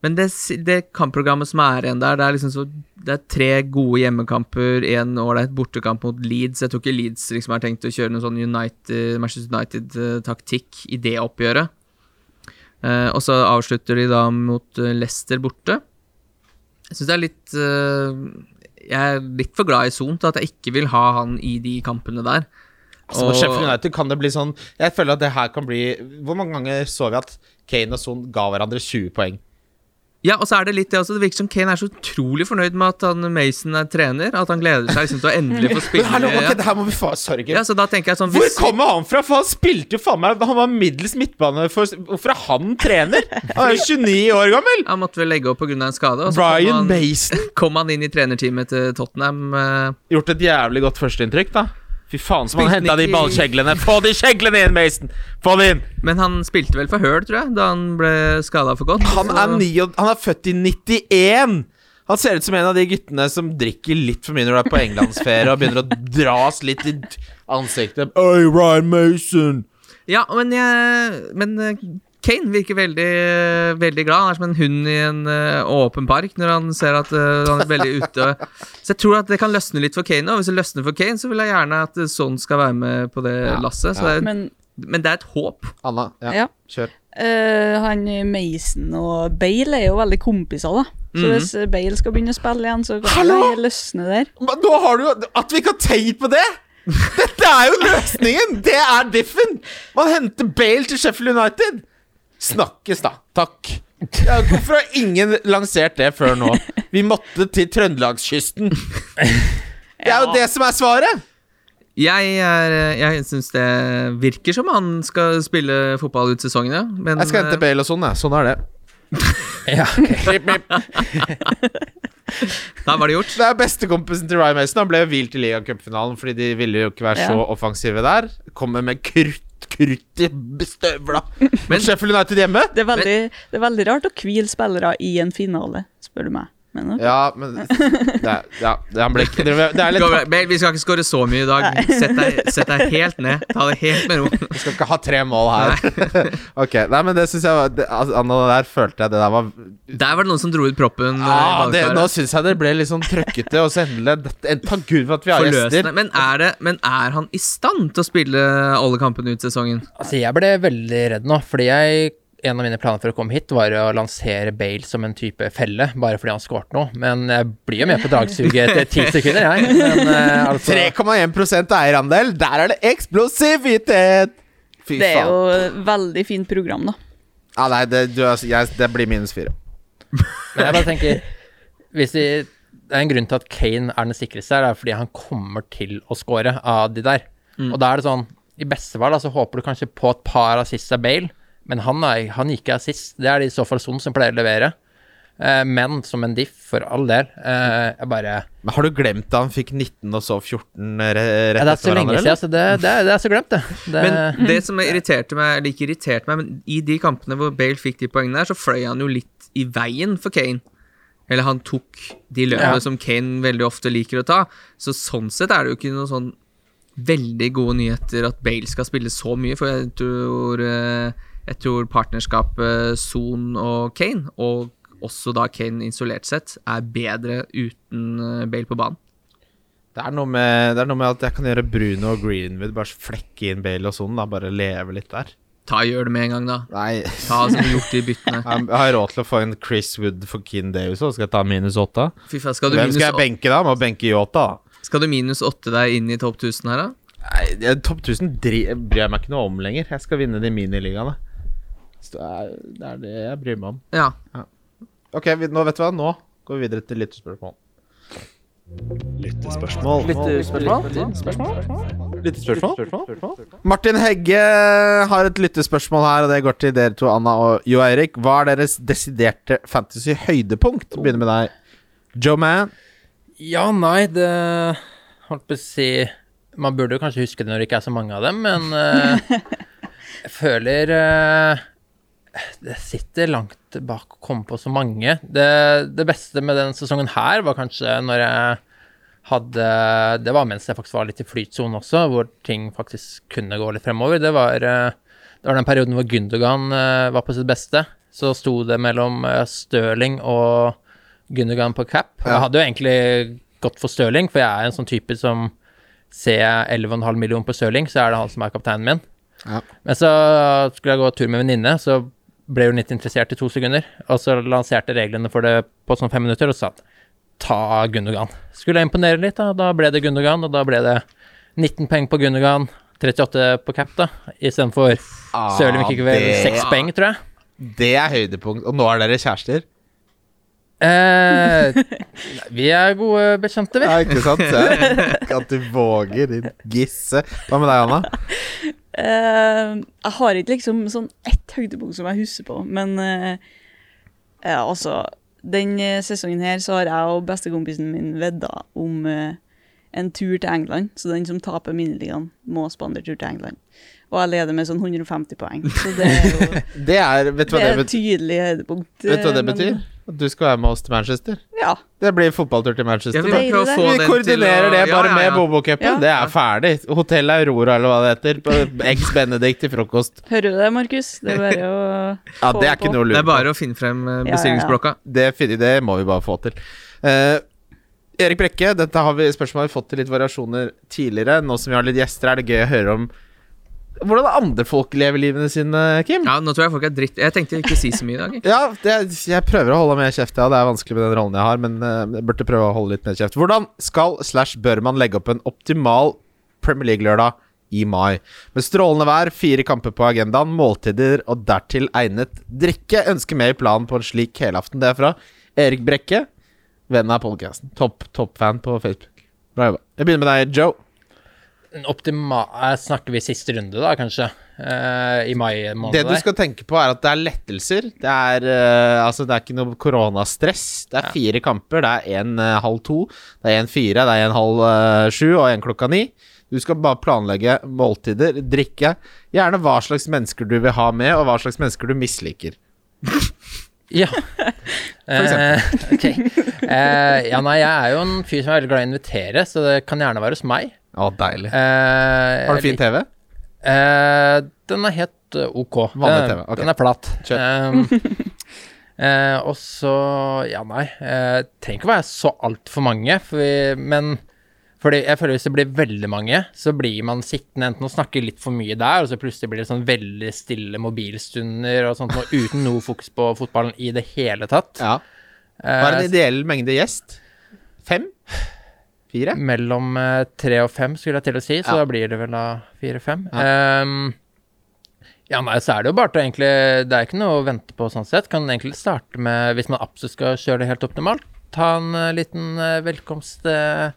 Men det, det kampprogrammet som er igjen der, det er liksom så Det er tre gode hjemmekamper, én ålreit bortekamp mot Leeds. Jeg tror ikke Leeds liksom har tenkt å kjøre noen sånn United, Manchester United-taktikk i det oppgjøret. Uh, og så avslutter de da mot Leicester borte. Jeg syns det er litt eh, Jeg er litt for glad i Son til at jeg ikke vil ha han i de kampene der. Altså, Og- United kan det bli sånn Jeg føler at det her kan bli Hvor mange ganger så vi at Kane og Son ga hverandre 20 poeng? Ja, og så er det litt det også. Det virker som Kane er så utrolig fornøyd med at han Mason er trener. At han gleder seg liksom til å endelig få spille. hallo, ok, ja. det her må vi få Sorry, ja, så da tenker jeg sånn Hvor kommer han fra? For han spilte jo faen meg Han var middels midtbane for Hvorfor er han trener? Han er jo 29 år gammel! Han måtte vel legge opp pga. en skade. Og så Brian kom han, Mason. kom han inn i trenerteamet til Tottenham. eh, Gjort et jævlig godt førsteinntrykk, da. Fy faen som han henta de ballkjeglene. Få de kjeglene inn, Mason! Få de inn! Men han spilte vel for Høl, tror jeg, da han ble skada for godt. Han er, ni, han er født i 91! Han ser ut som en av de guttene som drikker litt for mye når du er på englandsferie og begynner å dras litt i ansiktet. Oi, Ryan Mason! Ja, men, jeg, men eh, Kane virker veldig, veldig glad. Han er som en hund i en eh, åpen park når han ser at uh, han er veldig ute. Så jeg tror at det kan løsne litt for Kane. Og hvis det løsner for Kane, så vil jeg gjerne at sånn skal være med på det Ja, lasset. Ja. det er, Men men det er et håp. Anna, ja, ja. kjør. Uh, han Mason og Bale er jo veldig kompiser, da. Så Mhm. hvis Bale skal begynne å spille igjen, så kan det løsne der. Men Nå har du jo At vi ikke har tenkt på det! Dette er jo løsningen! Det er diffen! Man henter Bale til Sheffield United. Snakkes, da. Takk. Ja, hvorfor har ingen lansert det før nå? Vi måtte til Trøndelagskysten. Det er jo det som er svaret! Jeg, er, jeg syns det virker som han skal spille fotball ut sesongen, ja. Men Jeg skal hente eh, Bale og sånn, jeg. Sånn er det. Ja, da var det gjort. Det er bestekompisen til Ryan Mason. Han ble hvilt i ligacupfinalen fordi de ville jo ikke være så offensive der. Kommer med krutt, krutt i støvla. Men Sheffield United hjemme? Det er, veldig, det er veldig rart å hvile spillere i en finale, spør du meg. Men okay. Ja, men det ja, det, ble det, det er litt Gå, vi skal ikke skåre så mye i dag. Sett deg, sett deg helt ned. Ta det helt med ro. Vi skal ikke ha tre mål her. ok, nei, men det syns jeg var det, altså, Anna, der følte jeg det der var Der var det noen som dro ut proppen. eh, ah, det. Nå syns jeg det ble litt sånn trøkkete, og så endelig Takk Gud for at vi har gjester. Men er, det, men er han i stand til å spille alle kampene ut sesongen? Altså, jeg ble veldig redd nå, fordi jeg en av mine planer for å komme hit var å lansere Bale som en type felle, bare fordi han skåret noe. Men jeg blir jo med på dragsuget etter ti sekunder, jeg. Men eh, altså 3,1 eierandel, der er det eksplosivitet! Fy Det er jo veldig fint program, da. Ja, nei, det, du, altså, jeg, det blir minus fire. Men jeg bare tenker Hvis vi Det er en grunn til at Kane er den sikreste her, det er fordi han kommer til å score av de der. Og da er det sånn I beste fall så håper du kanskje på et par assists av Bale, men han, er, han gikk ikke sist. Det er det i så fall Son som pleier å levere. Eh, men som en diff, for all del. Eh, jeg bare Men Har du glemt da han fikk 19 og så 14 re- hverandre? ja, Det er så lenge siden, altså, det, det, er, det er så glemt, det. det Men det som irriterte meg, eller ikke irriterte meg, men i de kampene hvor Bale fikk de poengene der, så fløy han jo litt i veien for Kane. Eller han tok de løpene Ja. som Kane veldig ofte liker å ta. Så sånn sett er det jo ikke noe sånn veldig gode nyheter at Bale skal spille så mye, for jeg tror, eh, jeg tror partnerskapet Son og Kane, og også da Kane isolert sett, er bedre uten eh, Bale på banen. Det er, noe med, det er noe med at jeg kan gjøre Bruno og Greenwood, bare flekke inn Bale og Son, da. Bare leve litt der. Ta Gjør det med en gang, da. Nei, Ta som gjort de byttene. jeg har råd til å få en Chris Wood for Keane Davis òg. Skal jeg ta minus åtte? Hvem skal jeg benke da? Må benke Yota. skal du minus åtte deg inn i topp 1000 her, da? Nei, Topp 1000 bryr jeg meg ikke noe om lenger. Jeg skal vinne de miniligaene. Så Det er det er det jeg bryr meg om. Ja. Ok, vi, nå vet du hva. Nå går vi videre til lyttespørsmål. Lyttespørsmål. Lyttespørsmål? Martin Hegge har et lyttespørsmål her, og det går til dere to, Anna og Jo Eirik. Hva er deres desiderte fantasy-høydepunkt? Begynner med deg. Joe Man. Ja, nei, det Holdt på å si Man burde jo kanskje huske det når det ikke er så mange av dem, men uh, jeg føler eh, Det sitter langt bak å komme på så mange. Det, det beste med den sesongen her var kanskje når jeg hadde Det var mens jeg faktisk var litt i flytsonen også, hvor ting faktisk kunne gå litt fremover. Det var, eh, det var den perioden hvor Gundogan eh, var på sitt beste. Så sto det mellom eh, Stirling og Gundogan på cap. Jeg hadde jo egentlig gått for Stirling, for jeg er en sånn type som Ser jeg 11,5 millioner på Stirling, så er det han som er kapteinen min. Ja. Men så skulle jeg gå tur med venninne, så ble hun litt interessert i to sekunder. Og så lanserte reglene for det på sånn fem minutter, og sa ta Gundogan. Skulle jeg imponere litt, da, da ble det Gundogan, og da ble det 19 poeng på Gundogan, 38 på cap, da, istedenfor Stirling fikk vel det- 6 poeng, tror jeg. Det er høydepunkt. Og nå er dere kjærester? Eh, vi er gode bekjente, vi. Ja, ikke sant? At du våger, din gisse. Hva med deg, Anna? Eh, jeg har ikke liksom sånn ett høydepunkt som jeg husker på, men uh, ja, altså Den eh, sesongen her så har jeg og bestekompisen min vedda om uh, en tur til England, så den som taper Minneligaen, må spandere tur til England. Og jeg leder med sånn 150 poeng, så det er jo Det er Vet du det hva er det et tydelig høydepunkt. Vet du hva det eh, men- betyr? At du skal være med oss til Manchester. Ja. Det blir fotballtur til Manchester. Ja, få Vi koordinerer det ja, bare ja, med ja. Bobo-cupen. Ja. Det er ferdig. Hotell Aurora, eller hva det heter. på Eggs Benedict til frokost. Hører du det, Markus? Det er bare å Ja, få det er ikke på. Det er bare å finne frem eh, Ja, ja, ja. bestillingsblokka. Det, det må vi bare få til. Uh, Erik Brekke, dette har vi spørsmålet fått til litt variasjoner tidligere. Nå som vi har litt gjester, er det gøy å høre om hvordan andre folk lever livene sine, Kim. Ja, nå tror jeg folk er dritt. Jeg tenkte ikke å si så mye i dag. Ja, det, jeg prøver å holde mer kjeft, ja. Det er vanskelig med den rollen jeg har, men eh, jeg burde prøve å holde litt mer kjeft. Hvordan skal slash bør man legge opp en optimal Premier League-lørdag i mai? Med strålende vær, fire kamper på agendaen, måltider og dertil egnet drikke. Ønsker mer i planen på en slik helaften. Det er fra Erik Brekke, venn av podkasten. Topp topp-fan på Facebook. Bra jobba. Jeg begynner med deg, Joe. En optima eh, Snakker vi siste runde, da, kanskje? Eh, I mai måned Det du skal tenke på, er at det er lettelser. Det er, eh, altså, det er ikke noe koronastress. Det er Ja. fire kamper. Det er en eh, halv to, det er en fire, det er en halv eh, sju og en klokka ni. Du skal bare planlegge måltider, drikke. Gjerne hva slags mennesker du vil ha med, og hva slags mennesker du misliker. Ja. Uh, okay. uh, ja, nei, jeg er jo en fyr som er veldig glad i å invitere, så det kan gjerne være hos meg. Å, deilig. Eh, Har du fin TV? Eh, den er helt eh, ok. Vanlig TV, ok. Den er flat. Kjør. Um, eh, og så Ja, nei. Eh, trenger ikke å være så altfor mange, for vi, men fordi jeg føler hvis det blir veldig mange, så blir man sittende enten og snakke litt for mye der, og så plutselig blir det sånn veldig stille mobilstunder og sånt, og uten noe fokus på fotballen i det hele tatt. Ja. Hva er en Eh, ideell mengde gjest? Fem? Fire? Mellom uh, tre og fem, skulle jeg til å si, så Ja. da blir det vel da fire-fem. Ehm, ja, nei, så er det jo bare til egentlig Det er ikke noe å vente på sånn sett. Kan egentlig starte med, hvis man absolutt skal kjøre det helt optimalt, ta en uh, liten uh, velkomst Uh,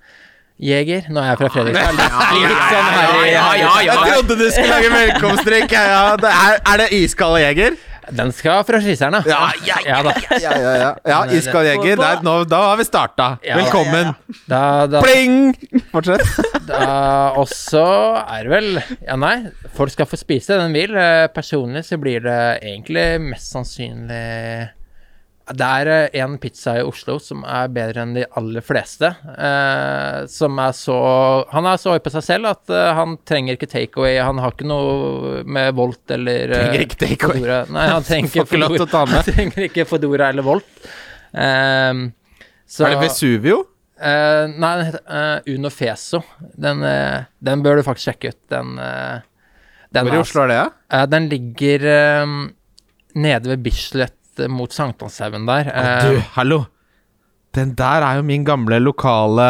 Jeger. Nå er jeg fra Fredrikstad. Sånn ja, ja, ja. Jeg trodde du skulle lage velkomstdrikk. Ja, ja. Det er, er det iskald jeger? Den skal fra fryseren, da. Ja, ja, ja. Ja, ja, ja. ja iskald jeger. Da har vi starta. Velkommen. Da, da, Pling! Fortsett. og også er det vel Ja, nei, folk skal få spise det den vil. Eh, Personlig så blir det egentlig mest sannsynlig Det er eh, en pizza i Oslo som er bedre enn de aller fleste. Eh, som er så Han er så høy på seg selv at eh, han trenger ikke takeaway. Han har ikke noe med Volt eller eh, Trenger ikke takeaway. Nei, han trenger med. Han trenger ikke Fodora eller Volt. Eh, så, Er det Vesuvio? Eh, nei, den heter Uno Feso. Den, den bør du faktisk sjekke ut. Den, den Hvor i Oslo er det, den ligger eh, nede ved Bislett eh, mot Sankthanshaugen der. Eh, Du, hallo! Den der er jo min gamle lokale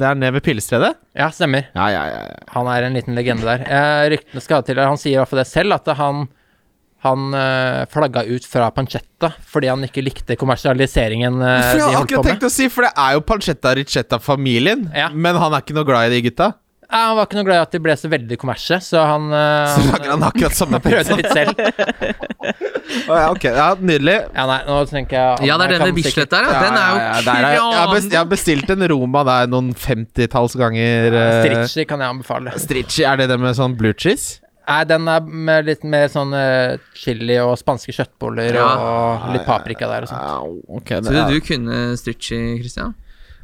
Det er nede ved Pilestredet? ja, stemmer. Ja, ja, ja. Han er en liten legende der. Eh, ryktene skal til Han sier i hvert fall det selv, at han han eh, flagga ut fra pancetta fordi han ikke likte kommersialiseringen For de jeg har akkurat tenkt å si, for det er jo Pancetta Ricetta-familien, Ja. men han er ikke noe glad i de gutta. Ja, han var ikke noe glad i at de ble så veldig kommersie, så han, eh, Så lager han akkurat samme prøvde pizza. litt selv. oh, ja, ok, ja, Nydelig. Ja, nei, nå tenker jeg Ja, det er den med Bislett der, ja. Den er jo ja, der er, jeg, har bestilt en Roma der noen femtitalls ganger. Uh, Stritchy kan jeg anbefale. Stritchy, er det det med sånn blue cheese? Nei, den er med litt mer sånn eh, chili og spanske kjøttboller Ja. og litt paprika der og sånt. Ja, ok, det, Så du kunne Stritchy, Christian?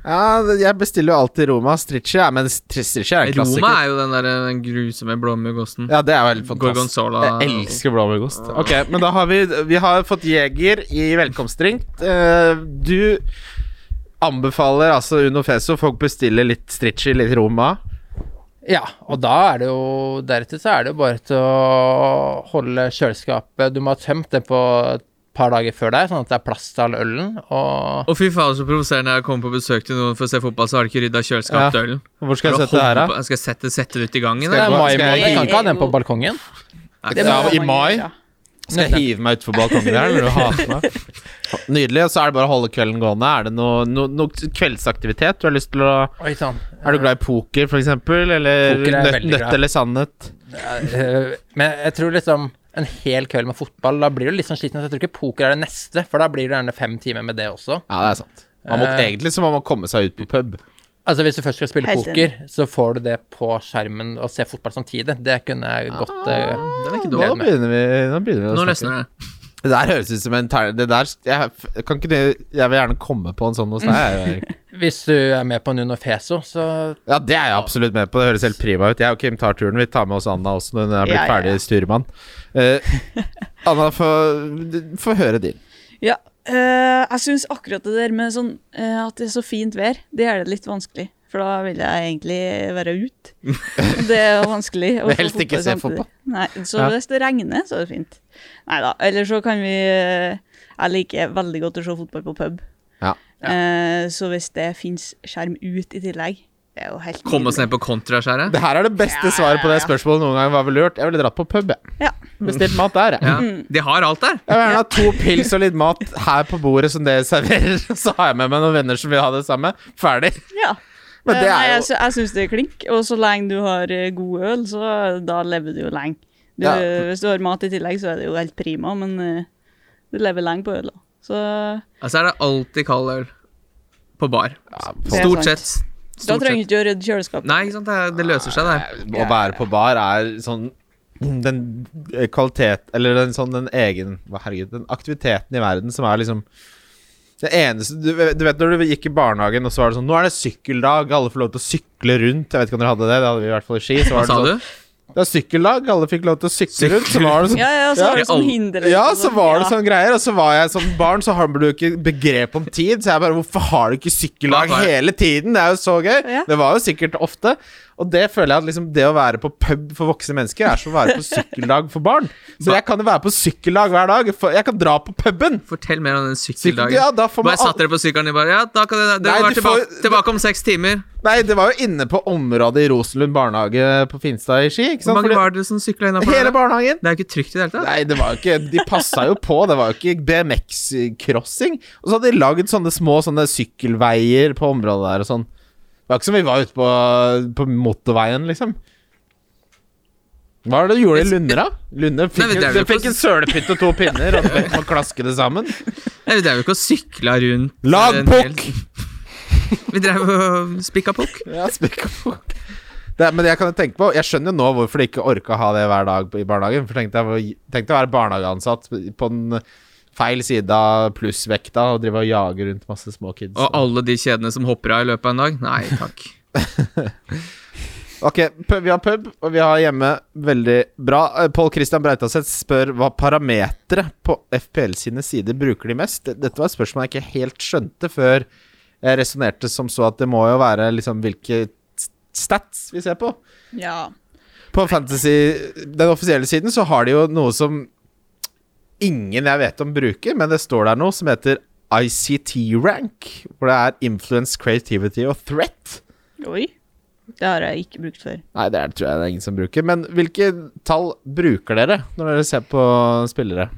Ja, jeg bestiller jo alltid Roma. Stritchy er Men Stri- er en klassiker. Roma er jo den der den grusomme blåmuggosten. Ja, det er helt fantastisk. Gorgonzola. Jeg elsker blåmuggost. Ok, men da har vi Vi har fått Jeger i velkomstdrink. Eh, du anbefaler altså Uno Feso folk bestiller litt Stritchy, litt Roma. Ja, og da er det jo Deretter så er det jo bare til å holde kjøleskapet Du må ha tømt det på par dager før deg, sånn at det er plass til all ølen. Og Og fy faen, så provoserende jeg kommer på besøk til noen for å se fotball, så har de ikke rydda kjøleskapet Ja. til ølen. Hvor skal jeg sette det her, da? Skal jeg sette, sette det ut i gangen? Skal jeg er gå- mai skal jeg- måned. Kan ikke ha den på balkongen. Nei, Det må i mai? Skal jeg hive meg utfor balkongen her, eller du hater meg? Nydelig. Og så er det bare å holde kvelden gående. Er det noe, noe, noe kveldsaktivitet du har lyst til å Oi sånn. Er du glad i poker, for eksempel? Eller er nøtt, nøtt eller sannhet? Eh, Men jeg tror liksom en hel kveld med fotball, da blir du litt sånn sliten. Så jeg tror ikke poker er det neste, for da blir det gjerne fem timer med det også. Ja, det er sant. Man må, Eh. egentlig så må man komme seg ut på pub. Altså Hvis du først skal spille Helt poker, så får du det på skjermen og se fotball samtidig. Det kunne jeg godt eh, Den er ikke Nå begynner vi, nå begynner vi å Nå snakke. det. Der høres ut som en tern... Det der jeg, Kan ikke Jeg vil gjerne komme på en sånn hos deg. Hvis du er med på Nuno Feso, så Ja, det er jeg absolutt med på. Det høres helt prima ut. Jeg og Kim tar turen. Vi tar med oss Anna også når hun er blitt Ja, ja, ja. ferdig styrmann. Eh, Anna, få høre din. Ja, eh, jeg syns akkurat det der med sånn eh, at det er så fint vær, det gjør det litt vanskelig. For da vil jeg egentlig være ute. Det er vanskelig. å helst ikke se fotball. Nei, så Ja. hvis det regner, så er det fint. Nei da. Eller så kan vi Jeg liker veldig godt å se fotball på pub. Ja. Eh, så hvis det fins skjerm ut i tillegg, det er jo helt Kom oss ned på kontraskjæret. Det her er det beste Ja, svaret på det spørsmålet noen gang. Hva ville du gjort? Jeg ville dratt på pub, jeg. Ja. Bestilt mat der, jeg. Ja. De har alt der. Jeg vil gjerne ha to pils og litt mat her på bordet som dere serverer. Så har jeg med meg noen venner som vil ha det samme. Ferdig. Ja. Men det Eh, er jeg, jo sy- jeg syns det er klink. Og så lenge du har eh, god øl, så da lever du jo lenge. Du, Ja. Hvis du har mat i tillegg, så er det jo helt prima, men uh, du lever lenge på øl, da. Så Altså er det alltid kald øl. På bar. ja, er Stort sett. Da trenger du ikke å rydde kjøleskapet. Nei, ikke sant. Det, det løser seg, det. Å være på bar er sånn Den kvalitet Eller den sånn den egen Herregud, den aktiviteten i verden som er liksom det eneste du, du vet når du gikk i barnehagen, og så var det sånn Nå er det sykkeldag, alle får lov til å sykle rundt. Jeg vet ikke om dere hadde det, det hadde vi i hvert fall i Ski. Så var det sa sånn, du? Det er sykkeldag, alle fikk lov til å sykle rundt. Så var det sånn Ja, ja, så var det sånn hinder Ja, så sånn, var det sånn greier, og så var jeg som barn, så har du ikke begrep om tid. Så jeg bare Hvorfor har du ikke sykkellag hele tiden? Det er jo så gøy. Ja. Det var jo sikkert ofte. Og det føler jeg at liksom det å være på pub for voksne mennesker er som å være på sykkeldag for barn. Så jeg kan jo være på sykkeldag hver dag. For jeg kan dra på puben. Fortell mer om den Sykkel, sykkeldagen. ja, da får man Bare satt dere på sykkelen og bare Ja, da kan dere, dere Nei, være tilbake, får- tilbake om seks timer. Nei, det var jo inne på området i Rosenlund barnehage på Finstad i Ski. Hvor mange var dere som sykla innafor? Hele barnehagen. Det er jo ikke trygt i det hele tatt. Nei, det var jo ikke De passa jo på. Det var jo ikke BMX-crossing. Og så hadde de lagd sånne små sånne sykkelveier på området der og sånn. Det var ikke som vi var ute på, på motorveien, liksom. Hva er det du gjorde i Lunder, da? Lunde fikk, Nei, er fikk en sølepytt og to pinner, og de må klaske det sammen. Nei, Vi drev jo ikke og sykla rundt Lag Lagpukk! Vi drev og spikka pukk. Ja, spikka pukk. Men jeg kan tenke på Jeg skjønner jo nå hvorfor de ikke orka å ha det hver dag i barnehagen. For tenk deg å være barnehageansatt på den feil side av plussvekta og drive og jage rundt masse små kids. Og alle de kjedene som hopper av i løpet av en dag? Nei takk. Ok, vi har pub, og vi har hjemme. Veldig bra. Eh, Pål Christian Breitaseth spør hva parametere på FPL sine sider bruker de mest. Dette var et spørsmål jeg ikke helt skjønte før jeg resonnerte som så at det må jo være liksom hvilke stats vi ser på. Ja. På Fantasy, den offisielle siden, så har de jo noe som ingen jeg vet om bruker, men det står der noe som heter ICT-rank, hvor det er influence, creativity og threat. Oi. Det har jeg ikke brukt før. Nei, det er, tror jeg det er ingen som bruker. Men hvilke tall bruker dere når dere ser på spillere?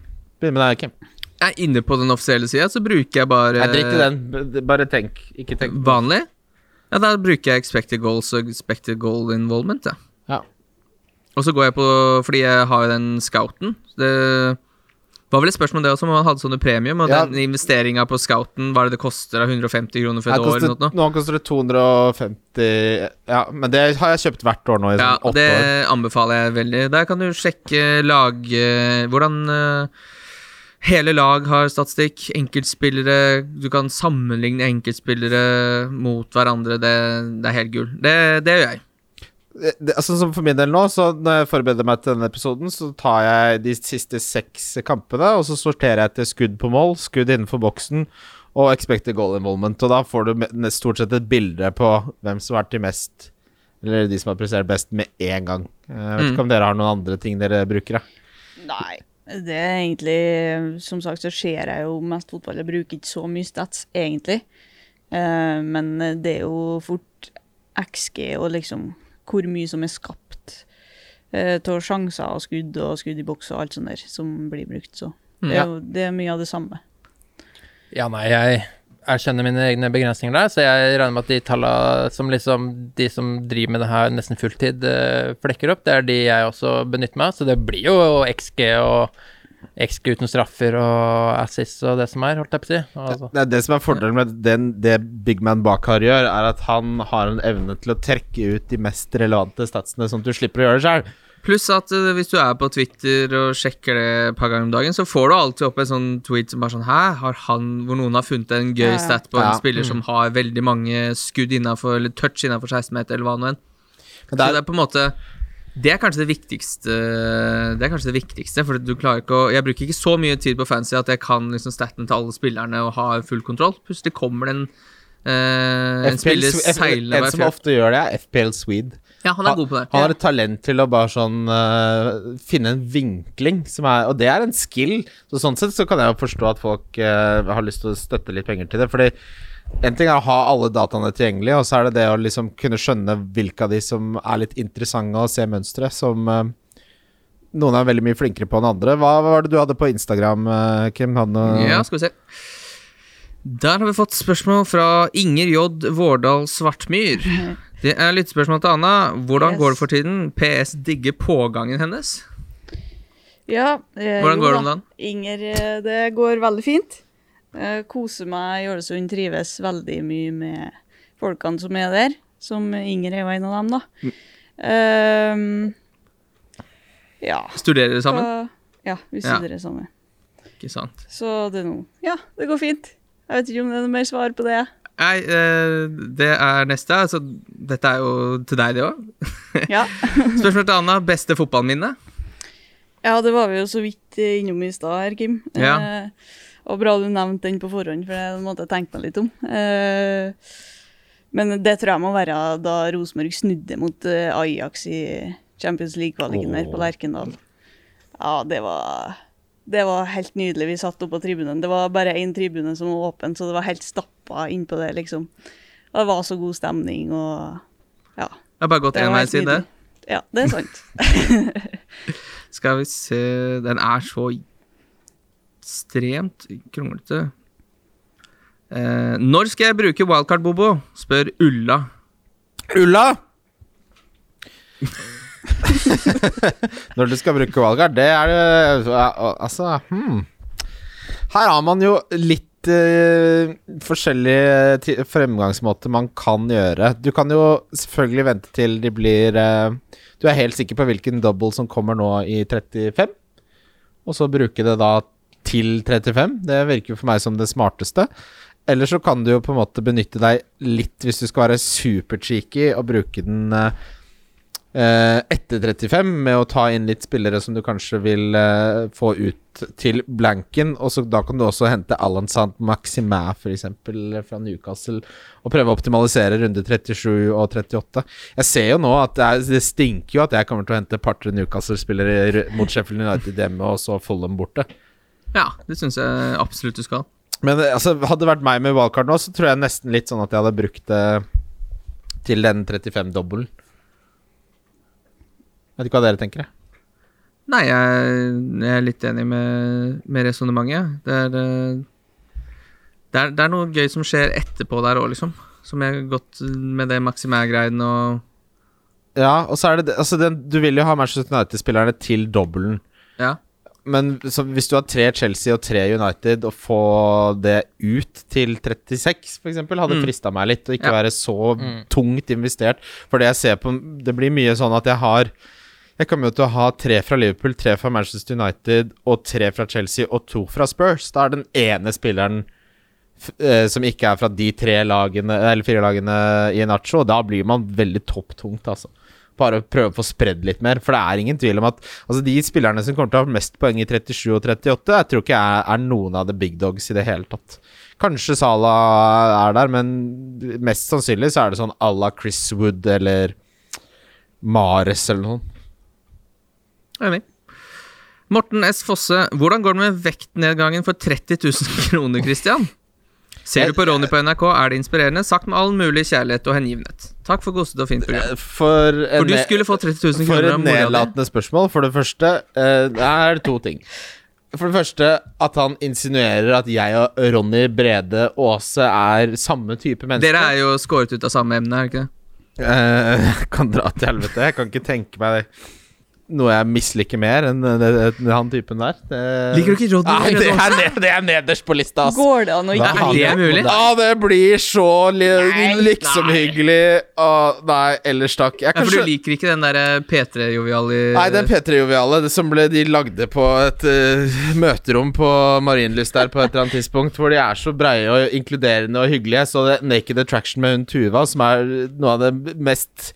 Begynn med deg, Kim. Er inne på den offisielle sida, så bruker jeg bare Nei, drit i den. Bare tenk. Ikke tenk. vanlig. Ja, da bruker jeg expected goals og expected goal involvement, ja. Ja. Og så går jeg på Fordi jeg har jo den scouten. Det var vel et spørsmål det også, om man hadde sånne premium. Og Ja. den investeringa på scouten, hva er det det koster? av 150 kroner for et år? eller noe? nå koster det 250 Ja, men det har jeg kjøpt hvert år nå i Ja, sånn åtte det anbefaler jeg veldig. Der kan du sjekke lag Hvordan eh, hele lag har statistikk. Enkeltspillere Du kan sammenligne enkeltspillere mot hverandre. Det, det er helt gull. Det, det gjør jeg. Det, det, altså, som for min del nå, så når jeg forbereder meg til denne episoden, så tar jeg de siste seks kampene, og så sorterer jeg etter skudd på mål, skudd innenfor boksen og expected goal involvement. Og da får du stort sett et bilde på hvem som har vært de mest Eller de som har prestert best med én gang. Jeg vet Mm. ikke om dere har noen andre ting dere bruker, da. Nei. Det er egentlig Som sagt så ser jeg jo mest fotball. Jeg bruker ikke så mye stats, egentlig. Eh, men det er jo fort XG og liksom hvor mye som er skapt uh, av sjanser og skudd og skudd i boks og alt sånt der som blir brukt. Så det Ja. er, jo, det er mye av det samme. Ja, nei, jeg erkjenner mine egne begrensninger der, så jeg regner med at de tallene som liksom de som driver med det her nesten fulltid, eh, flekker opp, det er de jeg også benytter meg av. Så det blir jo XG og XG uten straffer og assis og det som er, holdt jeg på å si. Altså. Det det som er fordelen med den, det Big Man Bakar gjør, er at han har en evne til å trekke ut de mest relevante statsene, sånn at du slipper å gjøre det sjøl. Pluss at uh, hvis du er på Twitter og sjekker det et par ganger om dagen, så får du alltid opp en sånn tweet som bare sånn Hæ, har han Hvor noen har funnet en gøy stat på Ja. en spiller som har veldig mange skudd innafor, eller touch innafor 16 meter, eller hva nå enn. Men Så det er, på en måte Det er kanskje det viktigste Det er kanskje det viktigste, for du klarer ikke å Jeg bruker ikke så mye tid på fancy at jeg kan liksom staten til alle spillerne og har full kontroll. Plutselig kommer det en eh, en FPL, spiller seilende en som ofte gjør det, er FPL Swede. Ja, han er god på det. Han har et talent til å bare sånn uh, finne en vinkling som er Og det er en skill. Så sånn sett så kan jeg jo forstå at folk uh, har lyst til å støtte litt penger til det. Fordi en ting er å ha alle dataene tilgjengelig, og så er det det å liksom kunne skjønne hvilke av de som er litt interessante å se mønstre, som uh, noen er veldig mye flinkere på enn andre. Hva var det du hadde på Instagram, Kim? Hadde Ja, skal vi se. Der har vi fått spørsmål fra Inger J. Vårdal Svartmyr. Det er lyttespørsmål til Anna. Hvordan Yes. går det for tiden? PS digger pågangen hennes. Ja, eh, Hvordan går det om dagen? Inger, eh, det går veldig fint. Eh, koser meg i Ålesund, trives veldig mye med folkene som er der. Som Inger er jo en av dem, da. Mm. Ehm, ja. Studerer dere sammen? Så, ja, vi Ja. studerer sammen. Ikke sant. Så det noe Ja, det går fint. Jeg vet ikke om det er noe mer svar på det. Nei, eh, det er neste. Altså, dette er jo til deg, det òg. Ja. Spørsmål til Anna. Beste fotballminne? ja, det var vi jo så vidt innom i stad her, Kim. Ja. Eh, og bra du nevnte den på forhånd, for det måtte jeg tenke meg litt om. Eh, men det tror jeg må være da Rosenborg snudde mot eh, Ajax i Champions League-kvaliken der på Lerkendal. Ja, det var det var helt nydelig. Vi satt oppe på tribunen. Det var bare én tribune som var åpen, så det var helt stappa innpå det, liksom. Og det var så god stemning og Ja. Det har bare gått én vei siden det. Ja, det er sant. Skal vi se Den er så ekstremt kronglete. Eh, når skal jeg bruke wildcard, Bobo? spør Ulla. Ulla! Når du skal bruke wildcard, det er det Altså, hmm. Her har man jo litt uh, forskjellige fremgangsmåter man kan gjøre. Du kan jo selvfølgelig vente til de blir uh, Du er helt sikker på hvilken double som kommer nå i 35, og så bruke det da til 35. Det virker for meg som det smarteste. Eller så kan du jo på en måte benytte deg litt, hvis du skal være super-cheeky, og bruke den eh, etter 35 med å ta inn litt spillere som du kanskje vil eh, få ut til blanken. Og så Da kan du også hente Alan Sant Maximæ, f.eks., fra Newcastle, og prøve å optimalisere runde 37 og 38. Jeg ser jo nå at det, er, det stinker jo at jeg kommer til å hente par-tre Newcastle-spillere mot Sheffield United hjemme, og så Fulham borte. Ja, det syns jeg absolutt du skal. Men eh, altså, hadde det vært meg med wildcard nå, så tror jeg nesten litt sånn at jeg hadde brukt det til den 35-dobbelen. Vet ikke hva dere tenker, jeg. Nei, jeg, jeg er litt enig med, med resonnementet. Det, eh, det, er, det er noe gøy som skjer etterpå der òg, liksom. Som jeg har gått med det Maximæ-greiene og Ja, og så er det det Altså, den, du vil jo ha Manchester United-spillerne til dobbelen. Ja. Men så hvis du har tre Chelsea og tre United, og få det ut til 36, f.eks., hadde Mm. frista meg litt, og ikke Ja. være så Mm. tungt investert. For det jeg ser på Det blir mye sånn at jeg har Jeg kommer jo til å ha tre fra Liverpool, tre fra Manchester United og tre fra Chelsea og to fra Spurs. Da er den ene spilleren eh, som ikke er fra de tre lagene Eller fire lagene i Nacho, da blir man veldig topptungt, altså. Bare prøve å få spredd litt mer, for det er ingen tvil om at Altså de spillerne som kommer til å ha mest poeng i 37 og 38, jeg tror ikke jeg er noen av the big dogs i det hele tatt. Kanskje Salah er der, men mest sannsynlig så er det sånn à la Chris Wood eller Mares eller noe. Enig. Morten S. Fosse, hvordan går det med vektnedgangen for 30 000 kroner, Christian? Ser du på Ronny på NRK, er det inspirerende, sagt med all mulig kjærlighet og hengivenhet. Takk for kosete og fint program. For, For du skulle få 30 000 for kroner et av mora di. nedlatende spørsmål. For det første eh, det er to ting. For det første at han insinuerer at jeg og Ronny Brede Aase er samme type mennesker. Dere er jo skåret ut av samme emne, er det ikke det? Eh, kan dra til helvete. Jeg kan ikke tenke meg noe jeg misliker mer enn det, det, han typen der. Det, Liker du ikke Roddy? Nei, det, er ned, det er nederst på lista, ass. Går det an å ikke like det mulig? Ja, det blir så li Nei, liksom hyggelig. Å, nei, ellers takk. Jeg kan for du liker ikke den derre P3-joviale Nei, den P3-joviale som ble de lagde på et uh, møterom på Marienlyst der på et eller annet tidspunkt, hvor de er så breie og inkluderende og hyggelige. Så det Naked Attraction med hun Tuva, som er noe av det mest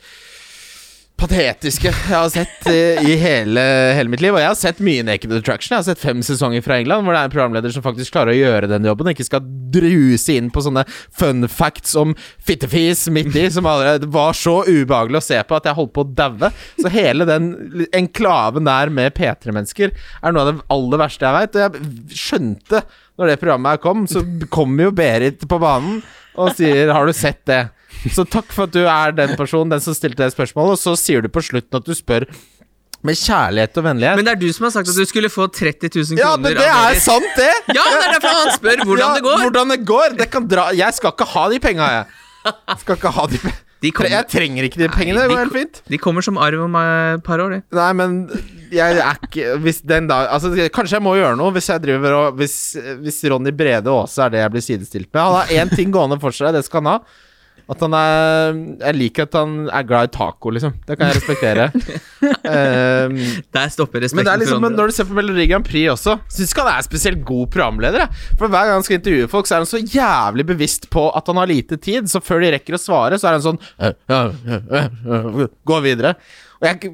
patetiske jeg har sett eh, i hele, hele mitt liv. Og jeg har sett mye Naked Attraction. Jeg har sett fem sesonger fra England, hvor det er en programleder som faktisk klarer å gjøre den jobben, og ikke skal druse inn på sånne fun facts om fittefis midt i, som allerede var så ubehagelig å se på at jeg holdt på å daue. Så hele den enklaven der med P3-mennesker er noe av det aller verste jeg veit. Og jeg skjønte, når det programmet her kom, så kom jo Berit på banen og sier 'Har du sett det?' Så takk for at du er den personen, den som stilte det spørsmålet, og så sier du på slutten at du spør med kjærlighet og vennlighet. Men det er du som har sagt at du skulle få 30 000 kroner ja, men det er sant, det! Ja, det er derfor han spør hvordan Ja, det går. Hvordan det går. Det kan dra Jeg skal ikke ha de penga, jeg. Skal ikke ha de pe- De kommer, Jeg trenger ikke de pengene. Det de går helt fint. de kommer som arv om et par år, de. Nei, men jeg er ikke Hvis den da Altså, kanskje jeg må gjøre noe hvis jeg driver og Hvis, hvis Ronny Brede Aase er det jeg blir sidestilt med. Han har én ting gående for seg, det skal han ha. At han er Jeg liker at han er glad i taco, liksom. Det kan jeg respektere. um, Der stopper respekten men det er liksom, men når du ser på Melodi Grand Prix også, syns ikke han er spesielt god programleder. jeg. For hver gang han skal intervjue folk, så er han så jævlig bevisst på at han har lite tid. Så før de rekker å svare, så er han sånn «Øh, øh, øh, øh, øh, Gå videre. Og jeg,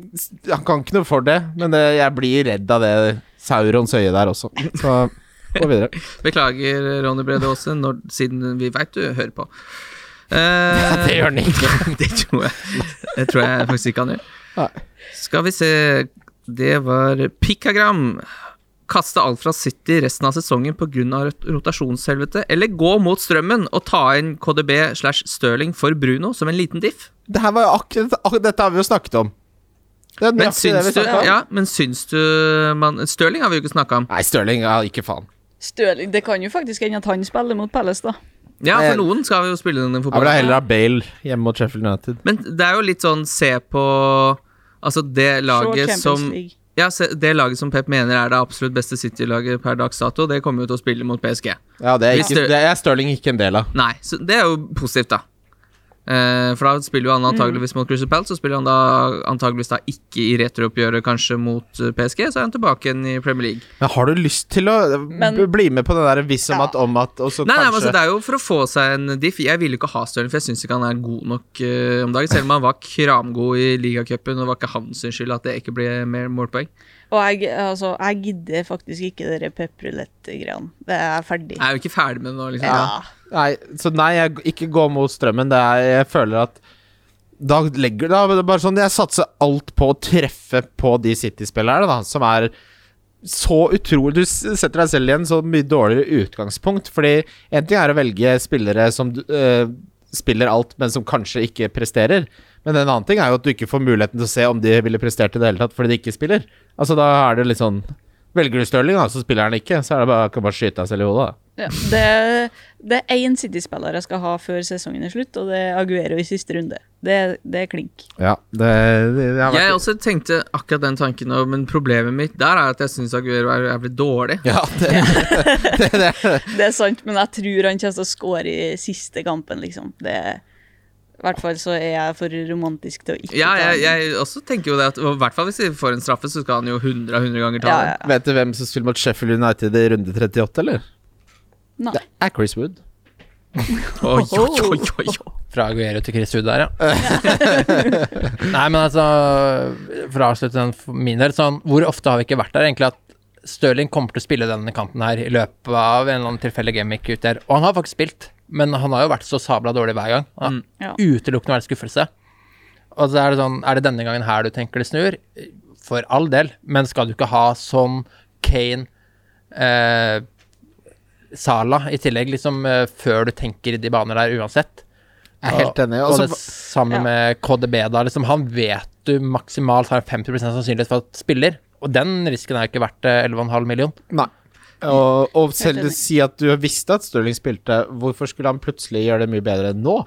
han kan ikke noe for det, men det, jeg blir redd av det Saurons øye der også. Så gå videre. Beklager, Ronny Brede Aase, siden vi veit du hører på. Eh, Det gjør han ikke. det tror jeg Det tror jeg faktisk ikke han gjør. Nei. Skal vi se Det var Pikagram. Kaste alt fra City resten av sesongen pga. rotasjonshelvete, eller gå mot strømmen og ta inn KDB slash Stirling for Bruno som en liten diff? Det her var jo akkurat, akkurat Dette har vi jo snakket om. Det Men syns du, ja, men syns du man, Stirling har vi jo ikke snakka om. Nei, Stirling, ja, ikke faen. Stirling, Det kan jo faktisk hende at han spiller mot Palace, da. Ja, Eh, for noen skal vi jo spille den Jeg vil heller ha Bale hjemme mot Sheffield United. Men det er jo litt sånn se på Altså det laget som Ja, det laget som Pep mener er det absolutt beste City-laget per dags dato, det kommer jo til å spille mot PSG. Ja, det er, ikke, det er Stirling ikke en del av. Nei, så det er jo positivt, da. Eh, for da spiller jo han antageligvis mot Crystal Palace, så spiller han da antageligvis da ikke i returooppgjøret kanskje mot eh, PSG, så er han tilbake igjen i Premier League. Men har du lyst til å Men- bli med på den der viss om Ja. at om at, og så Nei, nei, men altså, Det er jo for å få seg en diff. Jeg ville ikke ha Stirling, for jeg syns ikke han er god nok uh, om dagen. Selv om han var kramgod i ligacupen, og det var ikke hans skyld at det ikke ble mer målpoeng. Og jeg, altså, jeg gidder faktisk ikke dere pepperulett-greiene. Det er ferdig. Jeg er jo ikke ferdig med det nå, liksom. Ja. Nei, så nei, jeg ikke gå mot strømmen. Er, jeg føler at da legger da, det bare sånn Jeg satser alt på å treffe på de City-spillerne, da, som er så utrolig Du setter deg selv i en så mye dårligere utgangspunkt. Fordi en ting er å velge spillere som øh, spiller alt, men som kanskje ikke presterer. Men en annen ting er jo at du ikke får muligheten til å se om de ville prestert i det hele tatt fordi de ikke spiller. Altså Da er det litt sånn Velger du Stirling, da, så spiller han ikke. Så er det bare, kan bare skyte deg selv i hodet. da Ja, det, det er én City-spiller jeg skal ha før sesongen er slutt, og det er Aguero i siste runde. Det, det er klink. Ja, det, det, det har vært Jeg også tenkte akkurat den tanken, men problemet mitt der er at jeg syns Aguero er jævlig dårlig. Ja, det, det, det, Det er sant, men jeg tror han kommer til å score i siste kampen, liksom. Det I hvert fall så er jeg for romantisk til å ikke Ja, ta jeg, den. jeg også tenker jo det at I hvert fall hvis vi får en straffe, så skal han jo 100 av 100 ganger ta Ja, den. ja. Vet du hvem som spiller mot Sheffield United i runde 38, eller? Nei. Det er Chris Wood. Oi, oi, oi, oi. Fra Aguero til Chris Wood der, ja. Nei, men altså, for å avslutte den for min del, sånn, hvor ofte har vi ikke vært der egentlig at Stirling kommer til å spille denne kampen her i løpet av en eller annen tilfeldig gameweek ut der. Og han har faktisk spilt, men han har jo vært så sabla dårlig hver gang. Han Mm. Ja. utelukkende vært skuffelse. Og så er det sånn, er det denne gangen her du tenker det snur? For all del, men skal du ikke ha sånn Kane eh, Sala i tillegg, liksom, eh, før du tenker i de baner der uansett? Jeg er helt enig. Og Og det samme Ja. med KDB, da. Liksom, han vet du maksimalt har 50 sannsynlighet for at spiller. Og den risken er jo ikke verdt eh, 11,5 million. Nei. Og, og selv du si at du visste at Stirling spilte, hvorfor skulle han plutselig gjøre det mye bedre nå?